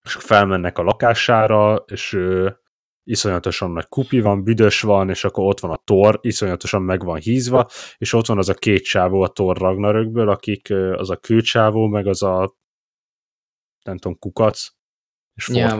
És felmennek a lakására, és ö, iszonyatosan nagy kupi van, büdös van, és akkor ott van a tor, iszonyatosan meg van hízva, és ott van az a két csávó a tor Ragnarökből, akik az a külcsávó, meg az a nem tudom, kukac, és ja,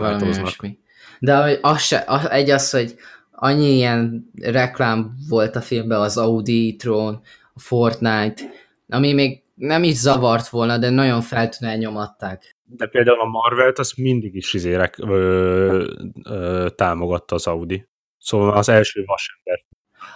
De az se, az, egy az, hogy annyi ilyen reklám volt a filmben, az Audi Tron, a Fortnite, ami még nem is zavart volna, de nagyon feltűnően nyomatták. De például a Marvelt azt mindig is izérek, ö, ö, támogatta az Audi. Szóval az első vasember.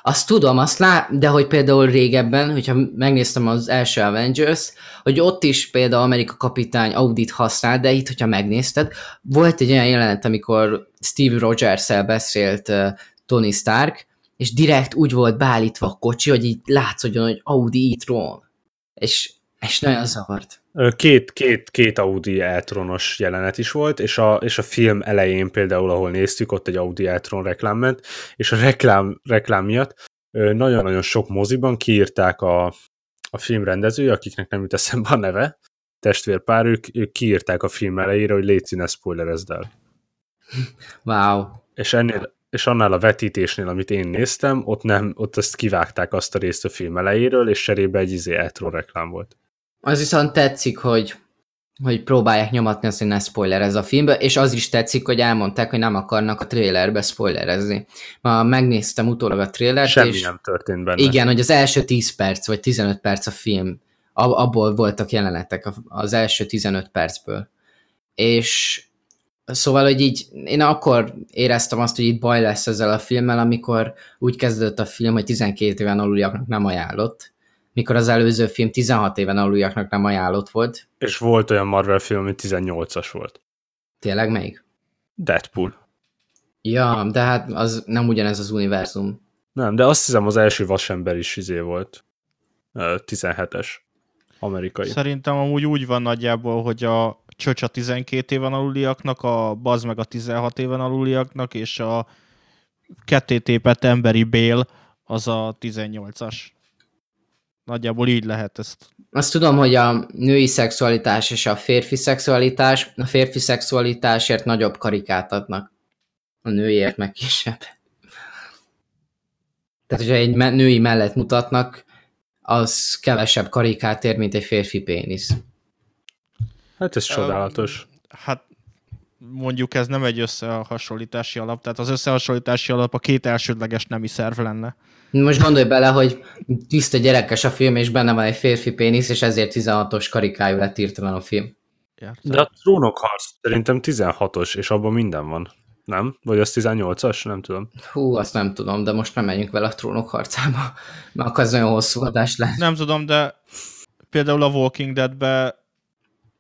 Azt tudom, azt lá- de hogy például régebben, hogyha megnéztem az első Avengers, hogy ott is például Amerika kapitány Audit használ, de itt, hogyha megnézted, volt egy olyan jelenet, amikor Steve Rogers-el beszélt Tony Stark, és direkt úgy volt beállítva a kocsi, hogy így látszódjon, hogy Audi e-tron. És, és nagyon zavart. Két, két, két Audi Eltronos jelenet is volt, és a, és a film elején például, ahol néztük, ott egy Audi Eltron reklám ment, és a reklám, reklám miatt nagyon-nagyon sok moziban kiírták a, a film rendezője, akiknek nem jut eszembe a neve, testvérpár, ők, ők kiírták a film elejére, hogy légy színe spoilerezd el. Wow. És ennél, és annál a vetítésnél, amit én néztem, ott nem, ott ezt kivágták azt a részt a film elejéről, és cserébe egy izé Eltron reklám volt. Az viszont tetszik, hogy, hogy próbálják nyomatni azt, hogy ne spoiler ez a filmbe, és az is tetszik, hogy elmondták, hogy nem akarnak a trailerbe spoilerezni. Ma megnéztem utólag a trailert, Semmi és nem történt benne. Igen, hogy az első 10 perc, vagy 15 perc a film, abból voltak jelenetek az első 15 percből. És Szóval, hogy így én akkor éreztem azt, hogy itt baj lesz ezzel a filmmel, amikor úgy kezdődött a film, hogy 12 éven aluliaknak nem ajánlott, mikor az előző film 16 éven aluliaknak nem ajánlott volt. És volt olyan Marvel film, ami 18-as volt. Tényleg melyik? Deadpool. Ja, de hát az nem ugyanez az univerzum. Nem, de azt hiszem az első vasember is izé volt. 17-es. Amerikai. Szerintem amúgy úgy van nagyjából, hogy a csöcs a 12 éven aluliaknak, a baz meg a 16 éven aluliaknak, és a kettétépet emberi bél az a 18-as. Nagyjából így lehet ezt azt tudom, hogy a női szexualitás és a férfi szexualitás, a férfi szexualitásért nagyobb karikát adnak. A nőiért meg kisebb. Tehát, hogyha egy női mellett mutatnak, az kevesebb karikát ér, mint egy férfi pénisz. Hát ez csodálatos. Hát mondjuk ez nem egy összehasonlítási alap, tehát az összehasonlítási alap a két elsődleges nemi szerv lenne. Most gondolj bele, hogy tiszta gyerekes a film, és benne van egy férfi pénisz, és ezért 16-os karikájú lett írtalan a film. Értem. De a trónok harc szerintem 16-os, és abban minden van. Nem? Vagy az 18-as? Nem tudom. Hú, azt nem tudom, de most nem menjünk vele a trónok harcába, mert akkor az nagyon hosszú adás lesz. Nem tudom, de például a Walking Dead-be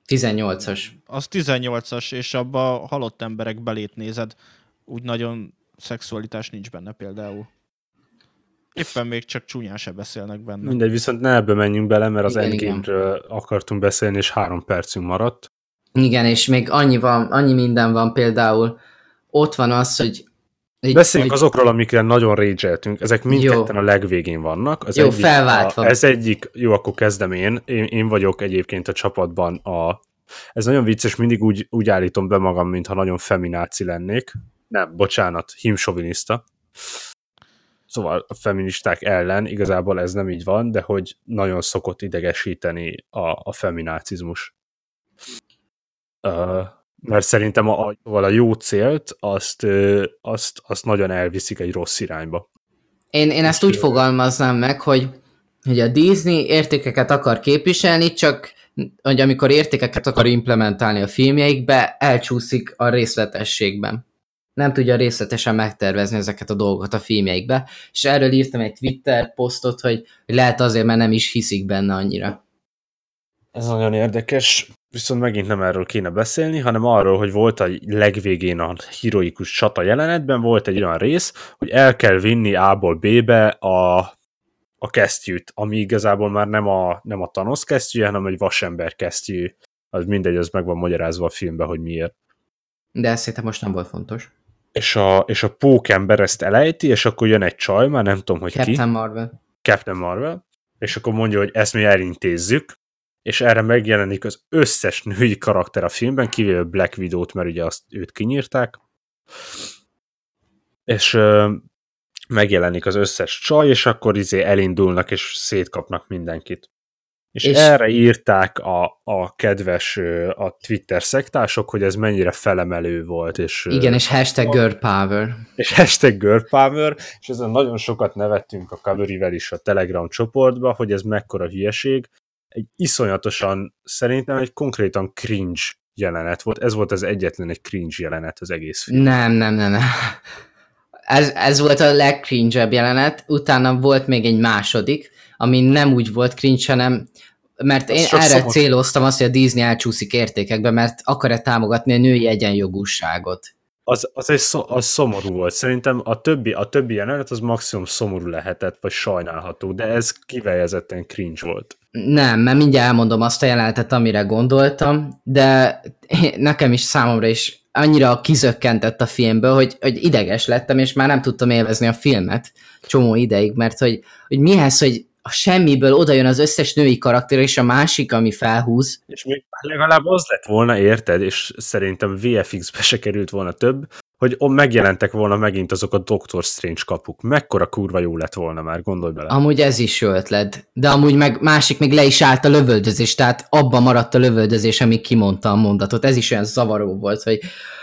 18-as. Az 18-as, és abba a halott emberek belét nézed. Úgy nagyon szexualitás nincs benne például. Éppen még csak csúnyán se beszélnek benne. Mindegy, viszont ne ebbe menjünk bele, mert az Endgame-ről akartunk beszélni, és három percünk maradt. Igen, és még annyi, van, annyi minden van például. Ott van az, hogy egy, Beszéljünk hogy... azokról, amikre nagyon rage ezek mindketten jó. a legvégén vannak. Az jó, egyik, felváltva. A, ez egyik, jó, akkor kezdem én. én. Én vagyok egyébként a csapatban a... Ez nagyon vicces, mindig úgy, úgy állítom be magam, mintha nagyon femináci lennék. Nem, bocsánat, himsoviniszta. Szóval a feministák ellen igazából ez nem így van, de hogy nagyon szokott idegesíteni a, a feminácizmus. Uh, mert szerintem a, a, a jó célt azt, azt, azt nagyon elviszik egy rossz irányba. Én, én ezt úgy fogalmaznám meg, hogy, hogy a Disney értékeket akar képviselni, csak hogy amikor értékeket akar implementálni a filmjeikbe, elcsúszik a részletességben. Nem tudja részletesen megtervezni ezeket a dolgokat a filmjeikbe, és erről írtam egy Twitter posztot, hogy lehet azért, mert nem is hiszik benne annyira. Ez nagyon érdekes, viszont megint nem erről kéne beszélni, hanem arról, hogy volt a legvégén a heroikus csata jelenetben, volt egy olyan rész, hogy el kell vinni A-ból B-be a, a kesztyűt, ami igazából már nem a, nem a Thanos kesztyűje, hanem egy vasember kesztyű. Az mindegy, az meg van magyarázva a filmben, hogy miért. De ez szerintem most nem volt fontos. És a, és a pókember ezt elejti, és akkor jön egy csaj, már nem tudom, hogy Captain ki. Captain Marvel. Captain Marvel. És akkor mondja, hogy ezt mi elintézzük, és erre megjelenik az összes női karakter a filmben, kivéve Black Widow-t, mert ugye azt őt kinyírták, és ö, megjelenik az összes csaj, és akkor izé elindulnak, és szétkapnak mindenkit. És, és erre írták a, a kedves a Twitter szektások, hogy ez mennyire felemelő volt. És, Igen, és hashtag girl power. És hashtag girl power, és ezen nagyon sokat nevettünk a Kaverivel is a Telegram csoportba, hogy ez mekkora hülyeség, egy iszonyatosan, szerintem egy konkrétan cringe jelenet volt. Ez volt az egyetlen egy cringe jelenet az egész film. Nem, nem, nem, nem. Ez, ez volt a legcringe jelenet, utána volt még egy második, ami nem úgy volt cringe, hanem mert én erre szomorú. céloztam azt, hogy a Disney elcsúszik értékekbe, mert akar-e támogatni a női egyenjogúságot. Az, az, egy szó, az szomorú volt. Szerintem a többi, a többi jelenet az maximum szomorú lehetett, vagy sajnálható, de ez kifejezetten cringe volt. Nem, mert mindjárt elmondom azt a jelenetet, amire gondoltam, de nekem is számomra is annyira kizökkentett a filmből, hogy, hogy ideges lettem, és már nem tudtam élvezni a filmet csomó ideig, mert hogy, hogy mihez, hogy a semmiből oda jön az összes női karakter, és a másik, ami felhúz. És még legalább az lett volna, érted, és szerintem VFX-be se került volna több, hogy megjelentek volna megint azok a Doctor Strange kapuk. Mekkora kurva jó lett volna már, gondolj bele. Amúgy ez is jó ötlet. De amúgy meg másik még le is állt a lövöldözés, tehát abban maradt a lövöldözés, amíg kimondta a mondatot. Ez is olyan zavaró volt, hogy,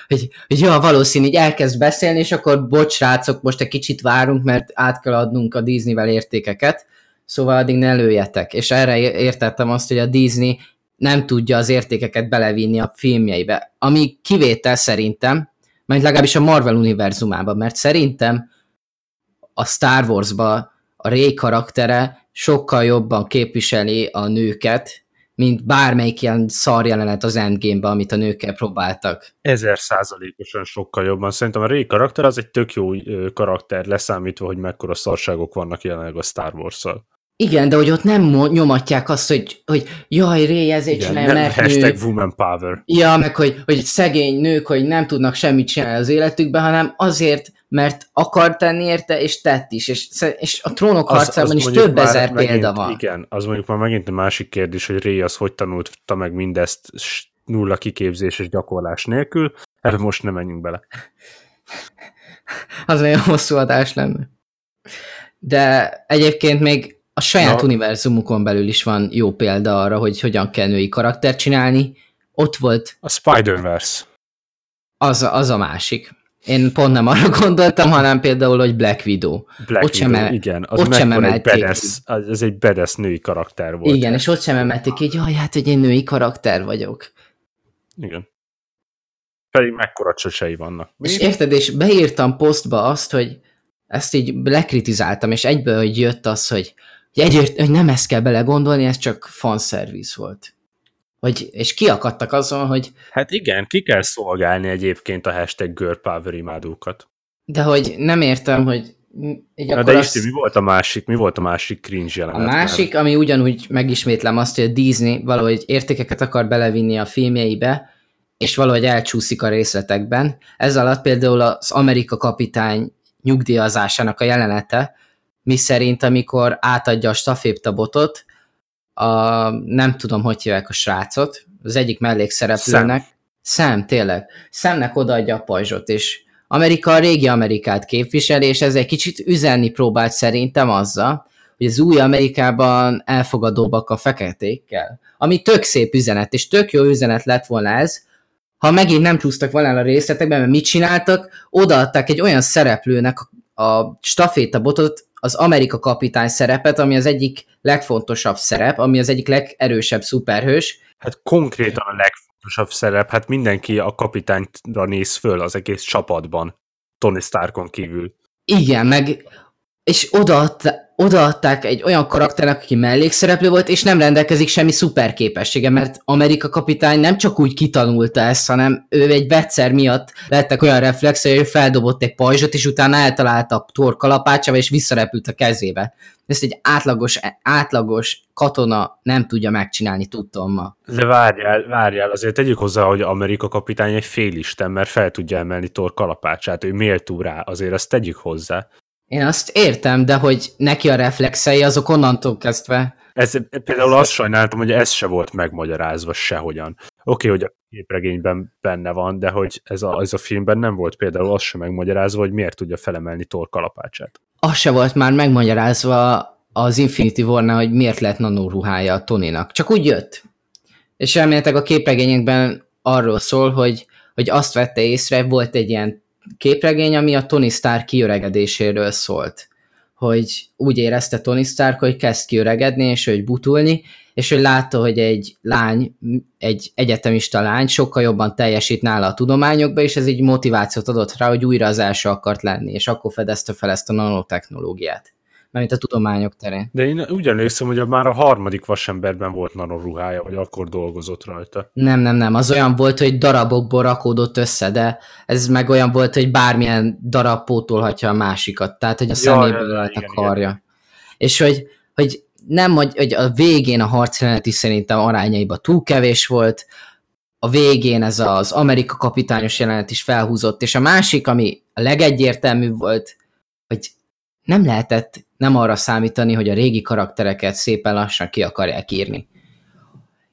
hogy, hogy ja, valószínű, így elkezd beszélni, és akkor bocs, rácok, most egy kicsit várunk, mert át kell adnunk a Disneyvel értékeket, szóval addig ne lőjetek. És erre értettem azt, hogy a Disney nem tudja az értékeket belevinni a filmjeibe. Ami kivétel szerintem, mert legalábbis a Marvel univerzumában, mert szerintem a Star Wars-ba a Rey karaktere sokkal jobban képviseli a nőket, mint bármelyik ilyen szar jelenet az endgame amit a nőkkel próbáltak. Ezer százalékosan sokkal jobban. Szerintem a Rey karakter az egy tök jó karakter, leszámítva, hogy mekkora szarságok vannak jelenleg a Star Wars-szal. Igen, de hogy ott nem nyomatják azt, hogy, hogy jaj, Ray, ezért csinálja, mert Hashtag nő. woman power. Ja, meg hogy, hogy szegény nők, hogy nem tudnak semmit csinálni az életükben, hanem azért, mert akar tenni érte, és tett is, és, és a trónok az, harcában az is több ezer megint, példa van. Igen, az mondjuk már megint a másik kérdés, hogy Ray az hogy tanulta meg mindezt nulla kiképzés és gyakorlás nélkül, ebbe most nem menjünk bele. az nagyon hosszú adás lenne. De egyébként még a saját Na. univerzumukon belül is van jó példa arra, hogy hogyan kell női karaktert csinálni. Ott volt... A Spider-Verse. Az, az a másik. Én pont nem arra gondoltam, hanem például, hogy Black Widow. Black ott Widow, sem, igen. Az ott sem egy bedes, ez egy bedes női karakter volt. Igen, és ott sem emelték így, jaj, hát, hogy én női karakter vagyok. Igen. Pedig mekkora csöcsei vannak. Mi? És érted, és beírtam posztba azt, hogy ezt így lekritizáltam, és egyből, hogy jött az, hogy, hogy, egyért, hogy nem ezt kell belegondolni, ez csak fanszervisz volt. Hogy, és kiakadtak azon, hogy... Hát igen, ki kell szolgálni egyébként a hashtag girl power imádókat. De hogy nem értem, hogy így Na de Isti, az... mi volt a másik, mi volt a másik cringe jelenet? A másik, ami ugyanúgy megismétlem azt, hogy a Disney valahogy értékeket akar belevinni a filmjeibe, és valahogy elcsúszik a részletekben. Ez alatt például az Amerika kapitány nyugdíjazásának a jelenete, mi szerint amikor átadja a staféptabotot, a, nem tudom, hogy hívják a srácot, az egyik mellékszereplőnek, Szem, Szem tényleg, Szemnek odaadja a pajzsot, és Amerika a régi Amerikát képvisel, és ez egy kicsit üzenni próbált szerintem azzal, hogy az új Amerikában elfogadóbbak a feketékkel. Ami tök szép üzenet, és tök jó üzenet lett volna ez, ha megint nem csúsztak volna a részletekben, mert mit csináltak, odaadták egy olyan szereplőnek a stafétabotot, az Amerika kapitány szerepet, ami az egyik legfontosabb szerep, ami az egyik legerősebb szuperhős. Hát konkrétan a legfontosabb szerep, hát mindenki a kapitányra néz föl az egész csapatban, Tony Starkon kívül. Igen, meg és odaadták, odaadták egy olyan karakternek, aki mellékszereplő volt, és nem rendelkezik semmi szuperképessége, mert Amerika kapitány nem csak úgy kitanulta ezt, hanem ő egy vegyszer miatt lettek olyan reflexei, hogy feldobott egy pajzsot, és utána eltalálta a tor kalapácsával, és visszarepült a kezébe. Ezt egy átlagos, átlagos katona nem tudja megcsinálni, tudtom ma. De várjál, várjál, azért tegyük hozzá, hogy Amerika kapitány egy félisten, mert fel tudja emelni tor kalapácsát, ő méltó rá, azért ezt tegyük hozzá. Én azt értem, de hogy neki a reflexei azok onnantól kezdve. Ez, például azt sajnáltam, hogy ez se volt megmagyarázva sehogyan. Oké, okay, hogy a képregényben benne van, de hogy ez a, ez a filmben nem volt például az sem megmagyarázva, hogy miért tudja felemelni Thor kalapácsát. Az se volt már megmagyarázva az Infinity war hogy miért lett nanoruhája a Tonynak. Csak úgy jött. És elméletek a képregényekben arról szól, hogy, hogy azt vette észre, volt egy ilyen képregény, ami a Tony Stark kiöregedéséről szólt. Hogy úgy érezte Tony Stark, hogy kezd kiöregedni, és hogy butulni, és hogy látta, hogy egy lány, egy egyetemista lány sokkal jobban teljesít nála a tudományokba, és ez így motivációt adott rá, hogy újra az első akart lenni, és akkor fedezte fel ezt a nanotechnológiát mert a tudományok terén. De én úgy emlékszem, hogy már a harmadik vasemberben volt nanoruhája, vagy akkor dolgozott rajta. Nem, nem, nem. Az olyan volt, hogy darabokból rakódott össze, de ez meg olyan volt, hogy bármilyen darab pótolhatja a másikat. Tehát, hogy a szeméből ja, rajta igen, karja. Igen. És hogy, hogy nem, hogy, hogy a végén a harcjelenet is szerintem arányaiban túl kevés volt, a végén ez az Amerika kapitányos jelenet is felhúzott, és a másik, ami a legegyértelműbb volt, hogy nem lehetett nem arra számítani, hogy a régi karaktereket szépen lassan ki akarják írni.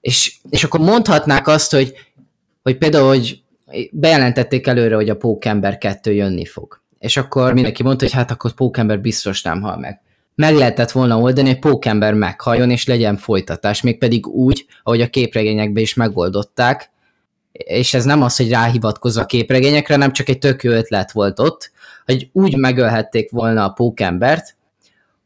És, és akkor mondhatnák azt, hogy, hogy például, hogy bejelentették előre, hogy a Pókember 2 jönni fog. És akkor mindenki mondta, hogy hát akkor Pókember biztos nem hal meg. Meg lehetett volna oldani, hogy Pókember meghaljon, és legyen folytatás, mégpedig úgy, ahogy a képregényekben is megoldották, és ez nem az, hogy ráhivatkozza a képregényekre, nem csak egy tök jó ötlet volt ott, hogy úgy megölhették volna a pókembert,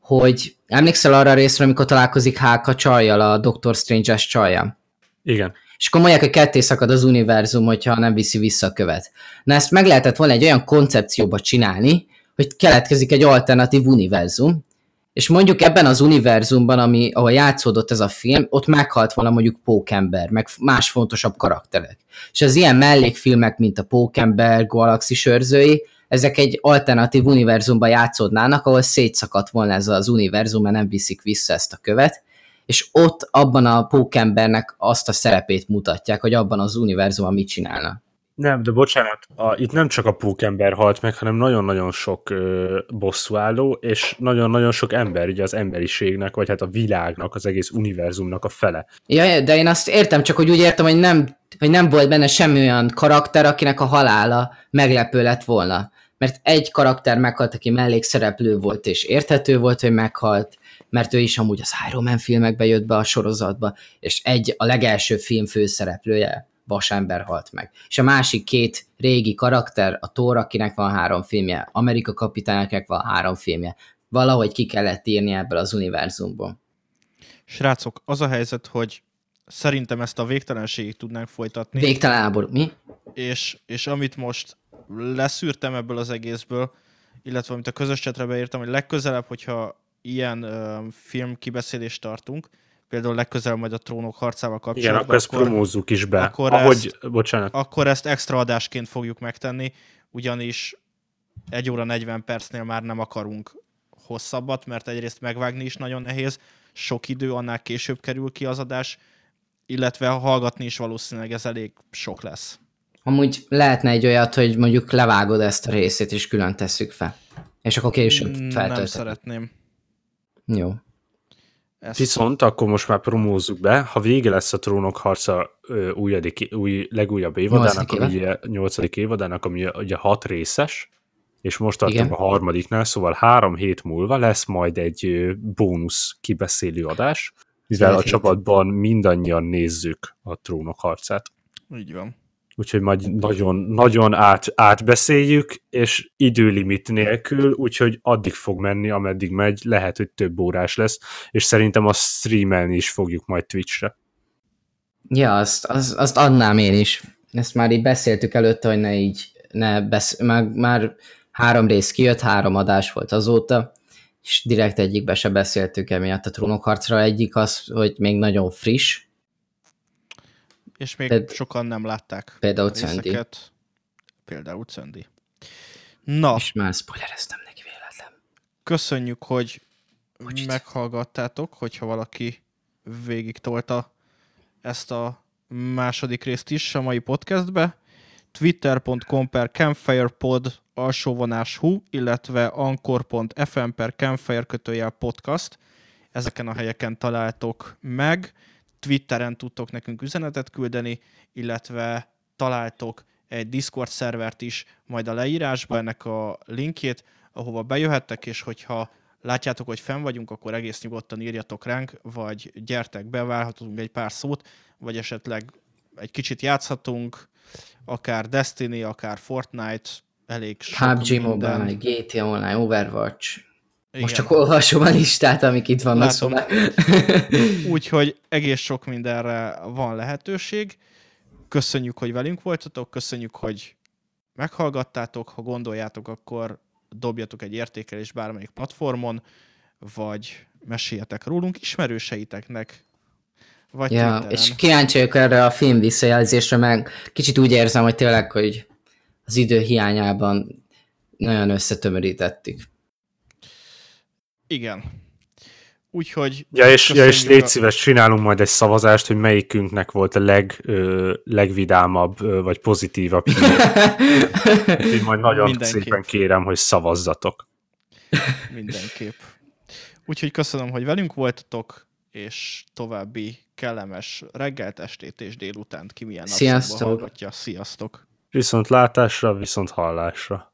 hogy emlékszel arra a részre, amikor találkozik Háka csajjal, a Doctor Strange-es csajjal? Igen. És akkor mondják, hogy ketté szakad az univerzum, hogyha nem viszi vissza a követ. Na ezt meg lehetett volna egy olyan koncepcióba csinálni, hogy keletkezik egy alternatív univerzum, és mondjuk ebben az univerzumban, ami, ahol játszódott ez a film, ott meghalt volna mondjuk Pókember, meg más fontosabb karakterek. És az ilyen mellékfilmek, mint a Pókember, Galaxis őrzői, ezek egy alternatív univerzumban játszódnának, ahol szétszakadt volna ez az univerzum, mert nem viszik vissza ezt a követ, és ott abban a pókembernek azt a szerepét mutatják, hogy abban az univerzumban mit csinálna. Nem, de bocsánat, a, itt nem csak a pókember halt meg, hanem nagyon-nagyon sok ö, bosszúálló, és nagyon-nagyon sok ember, ugye az emberiségnek, vagy hát a világnak, az egész univerzumnak a fele. Ja, de én azt értem, csak hogy úgy értem, hogy nem, hogy nem volt benne semmi olyan karakter, akinek a halála meglepő lett volna. Mert egy karakter meghalt, aki mellékszereplő volt, és érthető volt, hogy meghalt, mert ő is amúgy az Iron Man filmekbe jött be a sorozatba, és egy a legelső film főszereplője vasember halt meg. És a másik két régi karakter, a Thor, akinek van három filmje, Amerika kapitányoknak van három filmje. Valahogy ki kellett írni ebből az univerzumból. Srácok, az a helyzet, hogy szerintem ezt a végtelenségig tudnánk folytatni. Végtelen háború, mi? És, és amit most leszűrtem ebből az egészből, illetve amit a közös csetre beírtam, hogy legközelebb, hogyha ilyen uh, film kibeszélést tartunk, például legközelebb majd a trónok harcával kapcsolatban. Igen, akkor ezt promózzuk is be. Akkor Ahogy, ezt, bocsánat. Akkor ezt extra adásként fogjuk megtenni, ugyanis egy óra 40 percnél már nem akarunk hosszabbat, mert egyrészt megvágni is nagyon nehéz, sok idő, annál később kerül ki az adás, illetve hallgatni is valószínűleg ez elég sok lesz. Amúgy lehetne egy olyat, hogy mondjuk levágod ezt a részét, és külön tesszük fel. És akkor később feltöltöd. Nem szeretném. Jó. Ezt Viszont akkor most már promózzuk be, ha vége lesz a Trónok harca újadik, új, legújabb évadának, ami ugye 8. évadának, ami ugye hat részes, és most tartunk Igen. a harmadiknál, szóval három hét múlva lesz majd egy bónusz kibeszélő adás, mivel a csapatban mindannyian nézzük a Trónok harcát. Így van úgyhogy majd nagyon, nagyon át, átbeszéljük, és időlimit nélkül, úgyhogy addig fog menni, ameddig megy, lehet, hogy több órás lesz, és szerintem azt streamelni is fogjuk majd Twitchre. Ja, azt, azt, azt adnám én is. Ezt már így beszéltük előtte, hogy ne így, ne besz... már, már három rész kijött, három adás volt azóta, és direkt egyikbe se beszéltük emiatt a trónokharcra. Egyik az, hogy még nagyon friss, és még Ped... sokan nem látták. Például Cöndi. Például Cöndi. Na. És már spoilereztem neki véletlen. Köszönjük, hogy Bocsít. meghallgattátok, hogyha valaki végig tolta ezt a második részt is a mai podcastbe. Twitter.com per campfirepod alsóvonás hu, illetve anchor.fm per campfire kötőjel podcast. Ezeken a helyeken találtok meg Twitteren tudtok nekünk üzenetet küldeni, illetve találtok egy Discord szervert is majd a leírásba, ennek a linkjét, ahova bejöhettek, és hogyha látjátok, hogy fenn vagyunk, akkor egész nyugodtan írjatok ránk, vagy gyertek, beválhatunk egy pár szót, vagy esetleg egy kicsit játszhatunk, akár Destiny, akár Fortnite, elég sok PUBG Mobile, GTA Online, Overwatch, igen. Most csak olvasom a listát, amik itt vannak, szóval. Úgyhogy egész sok mindenre van lehetőség. Köszönjük, hogy velünk voltatok, köszönjük, hogy meghallgattátok. Ha gondoljátok, akkor dobjatok egy értékelést bármelyik platformon, vagy meséljetek rólunk ismerőseiteknek, vagy ja, Twitteren. és kíváncsi vagyok erre a film visszajelzésre, meg kicsit úgy érzem, hogy tényleg, hogy az idő hiányában nagyon összetömörítettük. Igen. Úgyhogy... Ja, és, ja, és légy szíves, csinálunk majd egy szavazást, hogy melyikünknek volt a leg, ö, legvidámabb, ö, vagy pozitívabb Úgyhogy majd nagyon Mindenképp. szépen kérem, hogy szavazzatok. Mindenképp. Úgyhogy köszönöm, hogy velünk voltatok, és további kellemes reggelt, estét és délutánt ki milyen Sziasztok. Sziasztok! Viszont látásra, viszont hallásra.